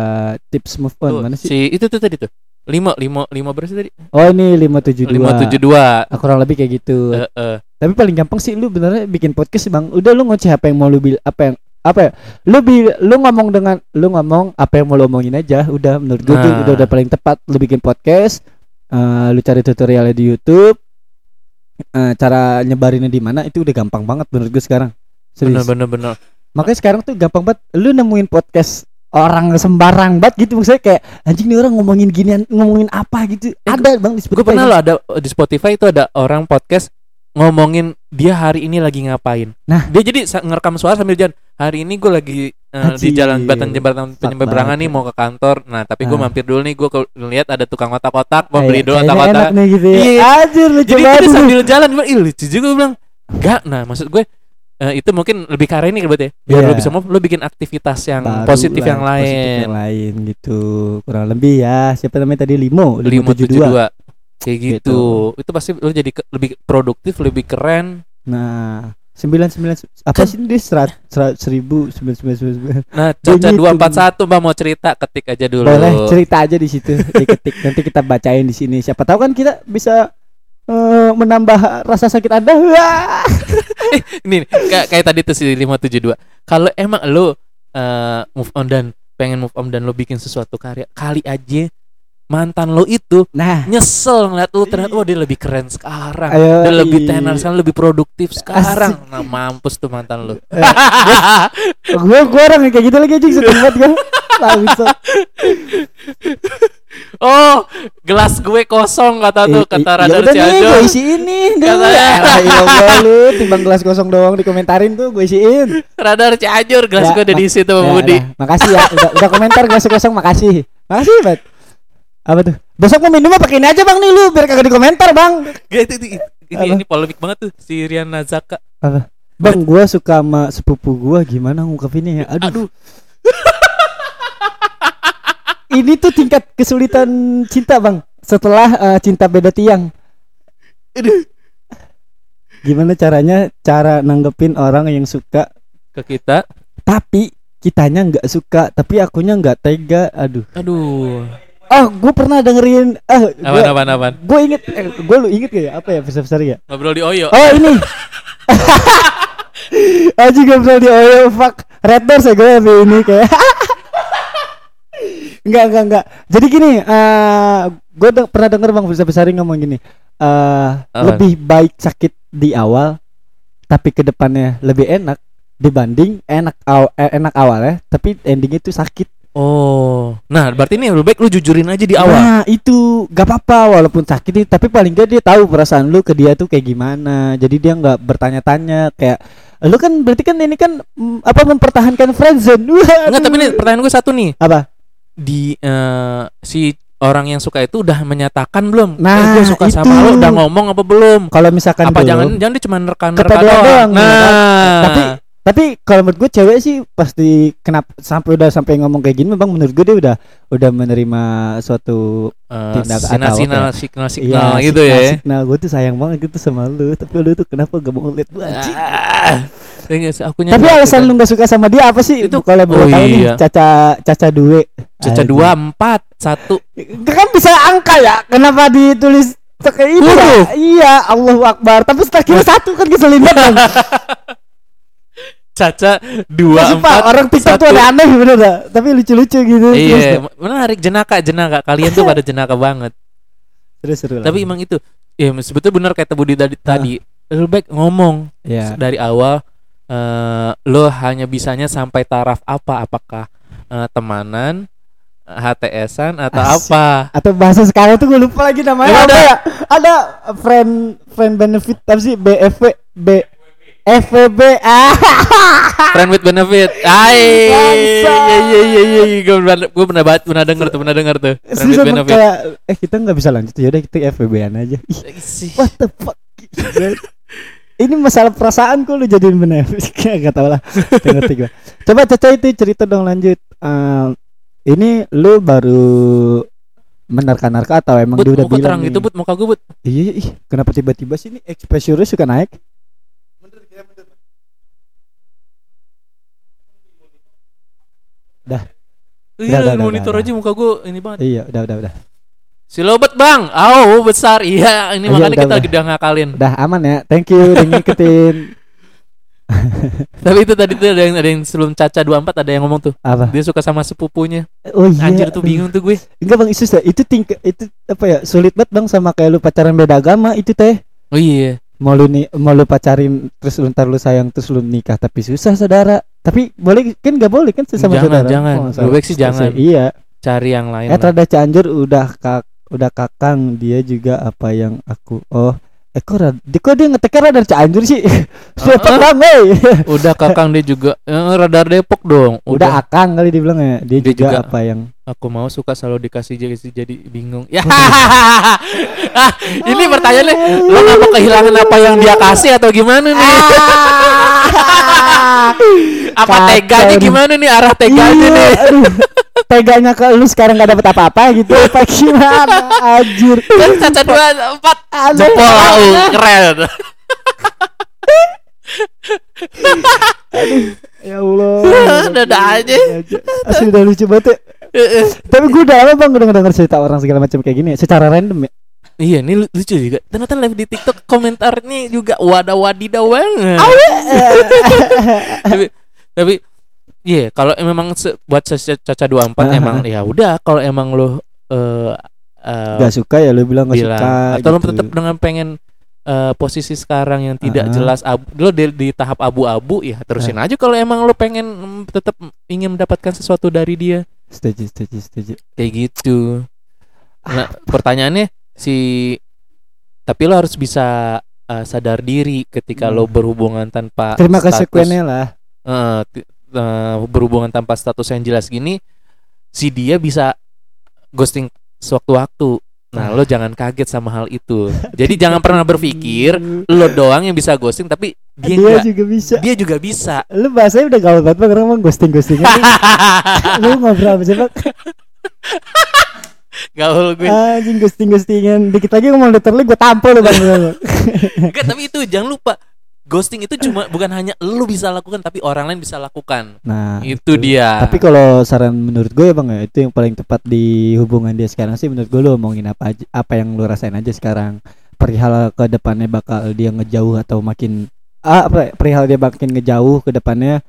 tips move on Tuh, mana sih? si itu tuh tadi tuh lima lima lima berapa sih tadi Oh ini 572. lima tujuh dua Ah, kurang lebih kayak gitu. Eh, eh. Tapi paling gampang sih lu benernya bikin podcast bang. Udah lu ngoceh apa yang mau lu bil apa yang apa ya? Lu bil, lu ngomong dengan lu ngomong apa yang mau lu omongin aja. Udah menurut gue tuh Nah. udah udah paling tepat lu bikin podcast. eh, lu cari tutorialnya di YouTube. eh, cara nyebarinnya di mana itu udah gampang banget menurut gue sekarang. bener Serius. bener bener Makanya sekarang tuh gampang banget lu nemuin podcast orang sembarang banget gitu. Maksudnya kayak anjing nih orang ngomongin ginian ngomongin apa gitu. Ada bang di gue Spotify pernah kan? lo ada di Spotify itu ada orang podcast ngomongin dia hari ini lagi ngapain? Nah. dia jadi ngerekam suara sambil jalan hari ini gue lagi eh, di jalan jembatan jembatan penyeberangan nih mau ke kantor. Nah tapi gue Ah. mampir dulu nih gue lihat ada tukang otak-otak mau Kayak- beli dulu kayaknya otak-otak. gitu ya. Iya. Jadi sambil jalan gue ih lucu juga gue bilang. Enggak. Nah maksud gue eh, itu mungkin lebih ke arah ini berarti ya? Biar Iya. lo bisa move lo bikin aktivitas yang Baru positif lah, yang lain. positif yang lain gitu. Kurang lebih ya siapa namanya tadi? Limo lima tujuh 572 dua. Kayak gitu. itu pasti lo jadi ke- lebih produktif lebih keren. Nah sembilan sembilan apa sih ini serat seribu sembilan sembilan sembilan sembilan. Nah, Caca dua empat satu Mbak mau cerita ketik aja dulu. boleh cerita aja di situ diketik nanti kita bacain di sini. Siapa tahu kan kita bisa eh, menambah rasa sakit anda Wah. Ini kayak kayak tadi tuh si 572. Kalau emang lo eh, move on dan pengen move on dan lo bikin sesuatu karya, kali aja mantan lo itu nah nyesel ngeliat lo ternyata oh dia lebih keren sekarang. Ayo, Dia lebih iya. tenar sekarang, lebih produktif sekarang. Nah, mampus tuh mantan lo. gue gue orang yang kayak gitu lagi aja sedih banget gue Bangsat. oh, gelas gue kosong kata tuh i- kata ya Radar Cianjur. gue isiin dulu Katanya. ya ilah lu timbang gelas kosong doang dikomentarin tuh gue isiin Radar Cianjur gelas Ya, gue udah diisi tuh Ya, Budi. makasih ya udah, udah komentar gelas kosong makasih makasih bet apa tuh? Besok mau minum apa? Pakai ini aja bang nih lu biar kagak dikomentar bang. Gak itu, itu- ini Apa? ini polemik banget tuh si Rian Nazaka. bang gue suka sama sepupu gue gimana ngungkapinnya ya? Aduh, ini tuh tingkat kesulitan cinta bang setelah eh, cinta beda tiang. Gimana caranya cara nanggepin orang yang suka ke kita. tapi kitanya nggak suka tapi akunya nggak tega. Aduh. Aduh. Oh gue pernah dengerin ah Apaan apaan apaan? gue inget eh, gue lu inget gak ya? Apa ya besar besar ya? Ngobrol di Oyo. oh ini. Aji bisa di oyo fuck. Red Doors ya gue lebih ini kayak. Enggak enggak enggak Jadi gini eh Gue de- pernah denger Bang Bisa Besari ngomong gini eh Lebih baik sakit di awal Tapi ke depannya lebih enak Dibanding enak aw eh, enak awal ya Tapi endingnya itu sakit Oh. Nah, berarti ini lebih baik lu jujurin aja di awal. Nah itu gak apa-apa walaupun sakit tapi paling gak dia tahu perasaan lu ke dia tuh kayak gimana. Jadi dia nggak bertanya-tanya kayak lu kan berarti kan ini kan mm, apa mempertahankan friendzone. Enggak, tapi nih pertanyaan gue satu nih. apa? Di eh, si orang yang suka itu udah menyatakan belum? Nah, eh, gue suka sama itu. lo udah ngomong apa belum? Kalau misalkan apa dulu, jangan jangan dia cuma rekan rekan doang. doang, ya kan? Nah, tapi Tapi kalau menurut gue cewek sih pasti kenapa sampai udah sampai ngomong kayak gini, bang menurut gue dia udah udah menerima suatu Eh, Tindak sinyal atau sinyal apa ya? signal signal Iya, gitu ya. Nah, gue tuh sayang banget gitu sama lu, tapi lu tuh kenapa gak mau lihat gue anjing? Ah, aku Tapi alasan lu gak suka sama dia apa sih? Itu- kalau boleh oh tahu nih, iya. Caca Caca Due. Caca dua empat satu. Kan bisa angka ya? Kenapa ditulis kayak itu? ya? Iya, Allahu Akbar. Tapi setelah kira satu kan keselin banget. Caca dua Pak, empat. orang TikTok tuh satu. aneh bener dah. Tapi lucu-lucu gitu. Iya, menarik jenaka jenaka. Kalian tuh pada jenaka banget. Terus seru lah. Tapi emang itu, ya sebetulnya benar kata Budi tadi. tadi baik ngomong ya. dari awal. eh lo hanya bisanya sampai taraf apa? Apakah eh, temanan, HTSan atau Asik. apa? Atau bahasa sekarang tuh gue lupa lagi namanya apa ada? ya? Ada friend friend benefit apa sih BFW B Ah Friend with benefit. Hai. Bangsa. Iya iya iya iya. Gue pernah gue pernah baca, pernah denger tuh, pernah denger tuh. Friend Serius with benefit. kayak eh kita nggak bisa lanjut ya udah kita FWB-an aja. Ih, what the fuck? Ini masalah perasaan kok lu jadiin benefit Gak tau lah ngerti gua Coba Caca itu cerita dong lanjut Eh, Ini lu baru Menerka-nerka atau emang dia udah bilang terang nih? gitu, Bud, muka gue, Bud. Iya, iya, kenapa tiba-tiba sih ini exposure suka naik? Iya, Udah, udah, monitor udah, aja muka gue ini banget. Iya, udah, udah, udah. Si Lobet, Bang. Oh, besar. Iya, ini Iya, makanya udah, kita udah. udah ngakalin. Udah aman ya. Thank you udah ngikutin. Tapi itu tadi tuh ada yang ada yang sebelum Caca 24 ada yang ngomong tuh. Apa? Dia suka sama sepupunya. Oh iya. Anjir tuh bingung tuh gue. Enggak Bang Isus ya. Itu tingkat itu apa ya? Sulit banget Bang sama kayak lu pacaran beda agama itu teh. Oh iya. Mau lu nih mau lu pacarin terus lu ntar lu sayang terus lu nikah tapi susah saudara. Tapi boleh kan nggak boleh kan sesama Jangan, saudara. jangan. Oh, baik sih jangan. Iya. Cari yang lain. Eh rada Cianjur udah kak udah kakang dia juga apa yang aku oh eh kok rada, dia kok dia ngeteknya radar Cianjur sih Depok Ah, ah. bang wey. Udah Kakang dia juga eh, radar Depok dong. udah akang kali dibilang ya dia, Dia juga, juga. apa yang Aku mau suka selalu dikasih jadi jadi bingung. Ya. ah, ini pertanyaannya lo nggak mau kehilangan apa yang dia kasih atau gimana nih? apa Kacau teganya gimana nih arah teganya Iya, nih? Teganya ke lu sekarang gak dapet apa-apa gitu. Apa gimana anjir. Kan caca dua empat. Jempol lau keren. ya Allah. Dada aja. asli udah lucu banget ya. tapi gue udah lama bang udah denger cerita orang segala macam kayak gini ya, secara random ya. Iya, ini lu- lucu juga. Ternyata live di TikTok komentarnya juga wadah wadidaw banget. tapi tapi iya kalau memang se- buat Caca Caca 24 Ah, emang ya udah kalau emang lo eh eh, gak suka ya lu bilang gak bilang suka atau lo gitu. tetap dengan pengen eh, posisi sekarang yang tidak jelas abu, lo di, di tahap abu-abu ya terusin aja kalau emang lo pengen mm, tetap ingin mendapatkan sesuatu dari dia. Setuju setuju setuju. Kayak gitu. Nah pertanyaannya si tapi lo harus bisa eh, sadar diri ketika lo Hmm. berhubungan tanpa terima konsekuennya lah. Eh, eh, berhubungan tanpa status yang jelas gini si dia bisa ghosting sewaktu-waktu nah lo jangan kaget sama hal itu. Jadi jangan pernah berpikir lo doang yang bisa ghosting tapi dia, dia enggak juga bisa. Dia juga bisa. Lu bahasanya udah gaul banget bang. Orang bang ghosting ghostingan lu ngobrol apa sih gaul gue. Anjing ghosting ghostingan dikit lagi ngomong literally gue tampol lu bang. Enggak, tapi itu jangan lupa ghosting itu cuma bukan hanya lo bisa lakukan tapi orang lain bisa lakukan. Nah itu dia. Tapi kalau saran menurut gue ya bang ya itu yang paling tepat di hubungan dia sekarang sih menurut gue lu omongin apa aja apa yang lu rasain aja sekarang. Perihal ke depannya bakal dia ngejauh atau makin ah, apa ya, perihal dia makin ngejauh ke depannya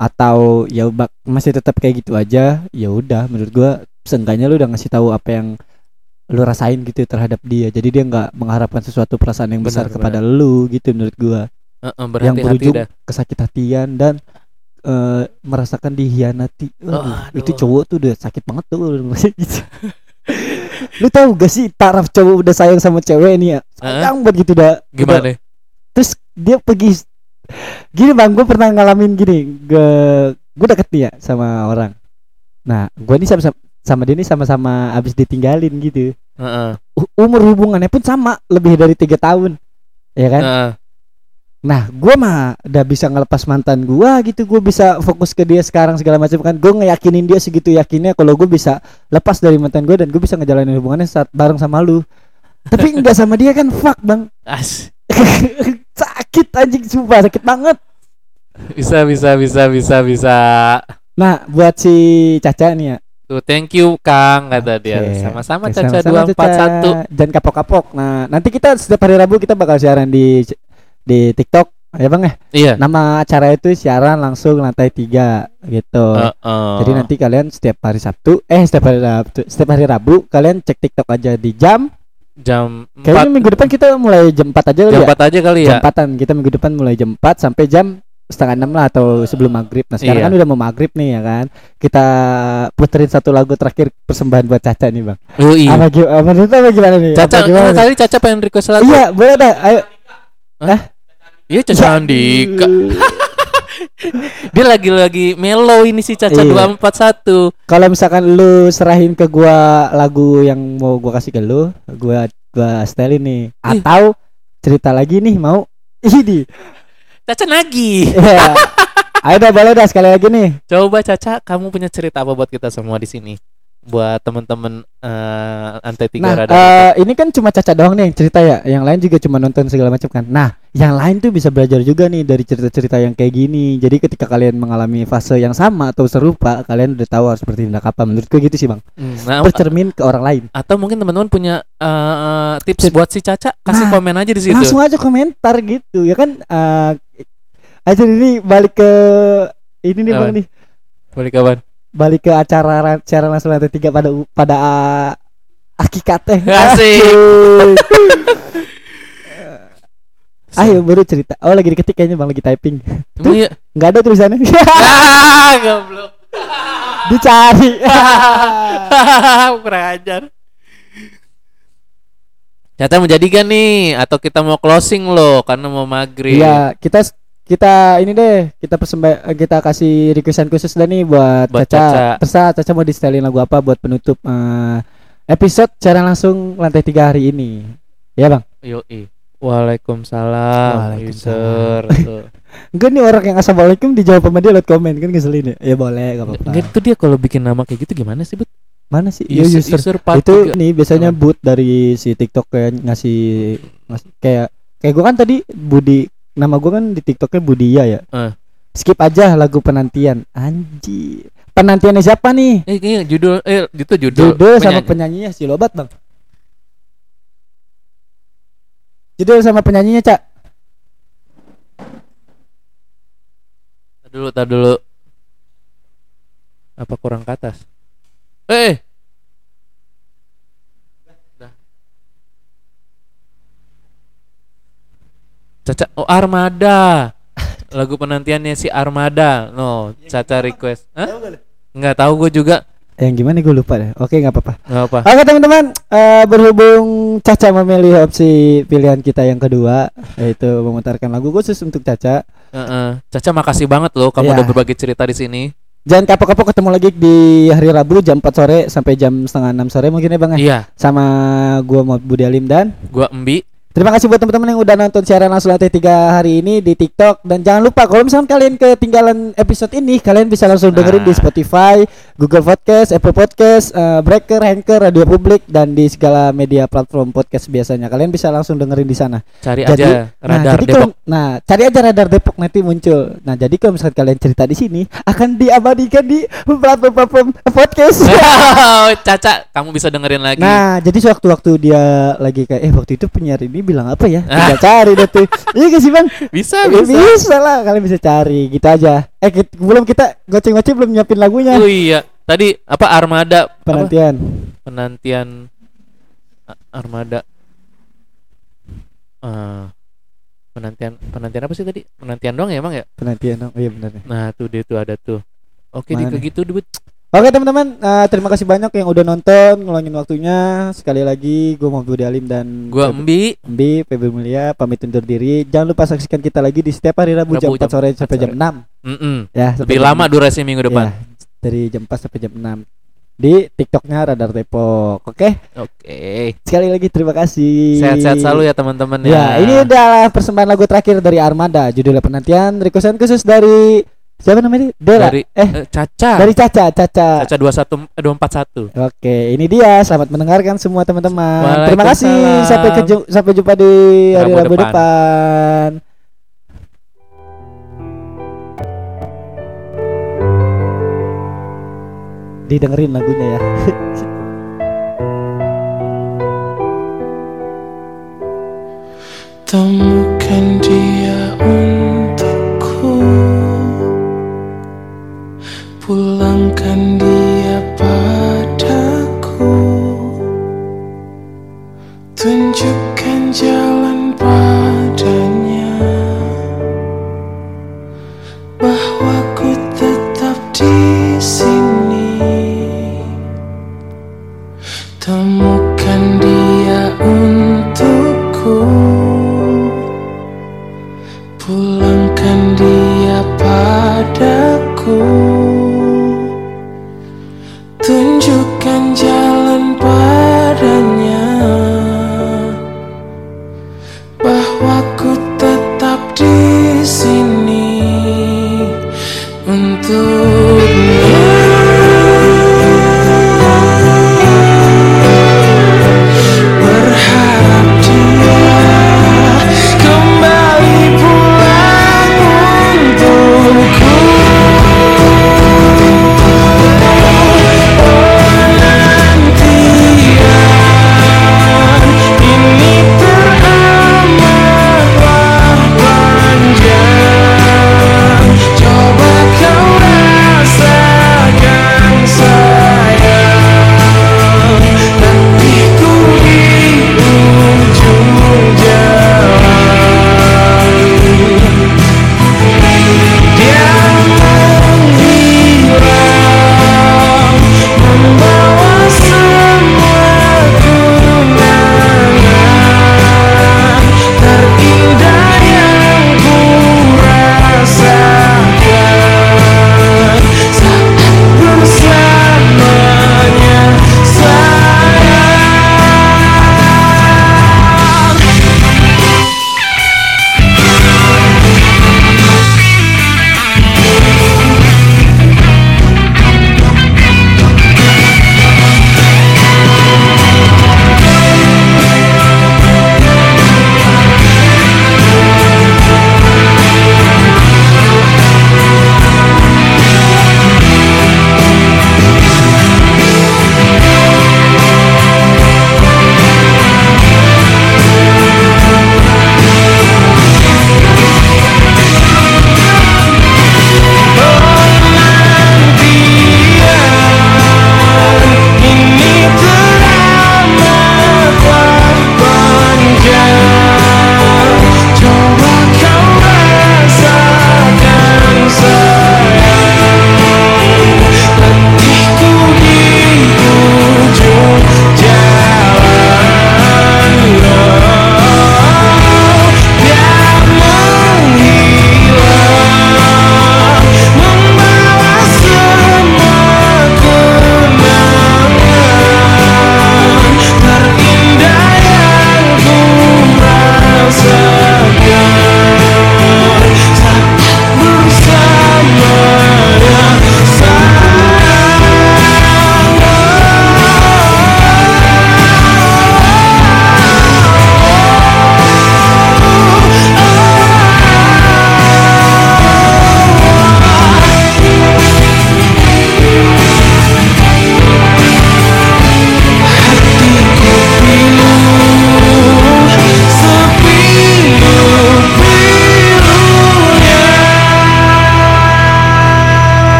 atau ya bak, masih tetap kayak gitu aja ya udah menurut gue seenggaknya lu udah ngasih tahu apa yang lu rasain gitu terhadap dia. Jadi dia nggak mengharapkan sesuatu perasaan yang besar Benar, kepada lu gitu menurut gue Eh, eh, yang berujung dah kesakit hatian dan eh, merasakan dihianati. Aduh, Aduh. itu cowok tuh udah sakit banget tuh udah gitu. Lu tahu gak sih taraf cowok udah sayang sama cewek ini ya? Sayang banget gitu dah. udah- gimana Terus dia pergi Gini bang, gue pernah ngalamin gini. Gue gue deket nih ya sama orang. Nah, gue nih sama sama dia nih sama-sama abis ditinggalin gitu. Heeh. U- umur hubungannya pun sama, lebih dari tiga tahun. Ya kan? Heeh. Nah, gua mah udah bisa ngelepas mantan gua gitu. Gua bisa fokus ke dia sekarang segala macam kan. Gua ngeyakinin dia segitu yakinnya kalau gua bisa lepas dari mantan gua dan gua bisa ngejalanin hubungannya saat bareng sama lu. Tapi enggak sama dia kan fuck, Bang. As. sakit anjing sumpah, sakit banget. Bisa bisa bisa bisa bisa. Nah, buat si Caca nih ya. Tuh, thank you Kang kata dia. Oke. Sama-sama Caca sama-sama, 241. Dan kapok-kapok. Nah, nanti kita setiap hari Rabu kita bakal siaran di di TikTok ya Bang ya. Iya. Nama acara itu siaran langsung lantai tiga gitu. Heeh. Jadi nanti kalian setiap hari Sabtu, eh setiap hari Sabtu, setiap hari Rabu kalian cek TikTok aja di jam. jam Kayaknya 4 minggu depan kita mulai jam 4 aja kali jam ya. 4 aja kali ya. Jam 4-an kita minggu depan mulai jam 4 sampai jam setengah enam lah atau sebelum maghrib. Nah sekarang Iya. kan udah mau maghrib nih ya kan. Kita puterin satu lagu terakhir persembahan buat Caca nih bang. Yoi. Apa gimana? Apa gimana nih? Caca Apa gimana? tadi Caca pengen request lagu. Iya boleh dah. Ayo. Iya Caca Andika. Dia lagi-lagi mellow ini si Caca Iya. 241. Kalau misalkan lu serahin ke gua lagu yang mau gua kasih ke lu, gua gua setelin nih. Ih. Atau cerita lagi nih mau ini. Caca nagih. Iya. Ayo dah boleh dah sekali lagi nih. Coba Caca, kamu punya cerita apa buat kita semua di sini? Buat temen-temen eh antai tiga Nah, rada. eh, ini kan cuma Caca doang nih yang cerita ya. Yang lain juga cuma nonton segala macam kan. Nah, yang lain tuh bisa belajar juga nih dari cerita-cerita yang kayak gini. Jadi ketika kalian mengalami fase yang sama atau serupa, kalian udah tahu harus seperti tindak apa. Menurutku gitu sih, Bang. Hmm, nah, Bercermin ke orang lain. atau mungkin teman-teman punya eh, tips buat si Caca, kasih Nah, komen aja di situ. Langsung aja komentar gitu. Ya kan eh aja ini balik ke ini nih, Bang nih. Boleh kawan. Balik ke acara ra- siaran langsung lantai tiga pada pada uh, akikatnya. Asik. Ayo baru cerita. Oh lagi diketik kayaknya bang lagi typing. Emang iya? Nggak ada tulisannya. Ah, goblok. Dicari. Kurang ajar. Caca mau jadikan nih atau kita mau closing loh karena mau maghrib. Iya kita kita ini deh kita persembah kita kasih requestan khusus dah nih buat, Buat Caca. Caca. Terserah Caca mau di setelin lagu apa buat penutup eh, episode secara langsung lantai tiga hari ini. Ya bang. Yoi. Waalaikumsalam, Waalaikumsalam. user. Enggak nih orang yang assalamualaikum dijawab sama dia lewat komen kan ngeselin ya. Ya boleh gak apa-apa. Enggak itu dia kalau bikin nama kayak gitu gimana sih, Bud? Mana sih? User, user. user part itu nih biasanya Apa? boot dari si TikTok kayak ngasih, ngasih kayak kayak gua kan tadi Budi nama gua kan di TikToknya Budia ya. Eh. Skip aja lagu penantian. Anjir. Penantiannya siapa nih? Eh, kayaknya judul eh itu judul. Judul sama penyanyi. penyanyinya si Lobat, Bang. Judul sama penyanyinya, Cak. Tar dulu, tar dulu. Apa kurang ke atas? Eh. Dah. Caca, oh Armada. Lagu penantiannya si Armada. No, Caca request. Hah? Nggak tahu gue juga. Yang gimana gue lupa deh. Oke, nggak apa-apa. Nggak apa. Oke teman-teman, eh, berhubung Caca memilih opsi pilihan kita yang kedua, yaitu memutarkan lagu khusus untuk Caca. Heeh. Caca makasih banget loh kamu Iya. udah berbagi cerita di sini. Jangan kapok-kapok ketemu lagi di hari Rabu jam 4 sore sampai jam setengah 6 sore mungkin ya Bang ya. Iya, Sama gua Maud Budi Alim dan gua Embi. Terima kasih buat teman-teman yang udah nonton siaran langsung lantai 3 hari ini di TikTok dan jangan lupa kalau misalnya kalian ketinggalan episode ini kalian bisa langsung dengerin di Nah. Spotify, Google Podcast, Apple Podcast, eh, Breaker, Anchor, Radio Publik dan di segala media platform podcast biasanya. Kalian bisa langsung dengerin di sana. Cari Jadi, aja nah, radar jadi Depok. kalau- nah, cari aja radar Depok nanti muncul. Nah, jadi kalau misalnya kalian cerita di sini akan diabadikan di platform-platform podcast. Caca, kamu bisa dengerin lagi. Nah, jadi sewaktu-waktu dia lagi kayak eh waktu itu penyiar ini bilang apa ya? Tinggal cari deh tuh. Iya gak sih, Bang? bisa, Ya, bisa. bisa lah, kalian bisa cari gitu aja. Eh, kit- belum kita goceng-goceng belum nyiapin lagunya. Oh iya. Tadi apa Armada? Apa? Penantian. Penantian A- Armada. Eh, penantian penantian apa sih tadi? Penantian doang ya, Bang ya? Penantian. Oh iya benar. Nah, tuh dia tuh ada tuh. Oke, di gitu Dut. Oke teman-teman, eh, terima kasih banyak yang udah nonton, ngeluangin waktunya. Sekali lagi, gue mau Budi Alim dan Gua Feb- Embi. Mbi, Febri Mulia, pamit undur diri. Jangan lupa saksikan kita lagi di setiap hari Rabu, jam Rabu 4 jam sore 4 sampai jam sore. 6 Mm-mm. ya. sampai Lebih jam lama durasi minggu depan. Ya, dari jam 4 sampai jam 6. di TikToknya Radar Depok. Oke, Oke. sekali lagi terima kasih. Sehat-sehat selalu ya teman-teman ya. Ya, ini adalah persembahan lagu terakhir dari Armada. Judulnya penantian. Requestan khusus dari siapa namanya? Dela. dari eh, eh, Caca. dari Caca, Caca. Caca 21 eh, 241. Oke, ini dia. Selamat mendengarkan semua teman-teman. Terima kasih. Sampai keju- sampai jumpa di hari Rabu Rabu depan. depan. Didengerin lagunya ya. Temukan dia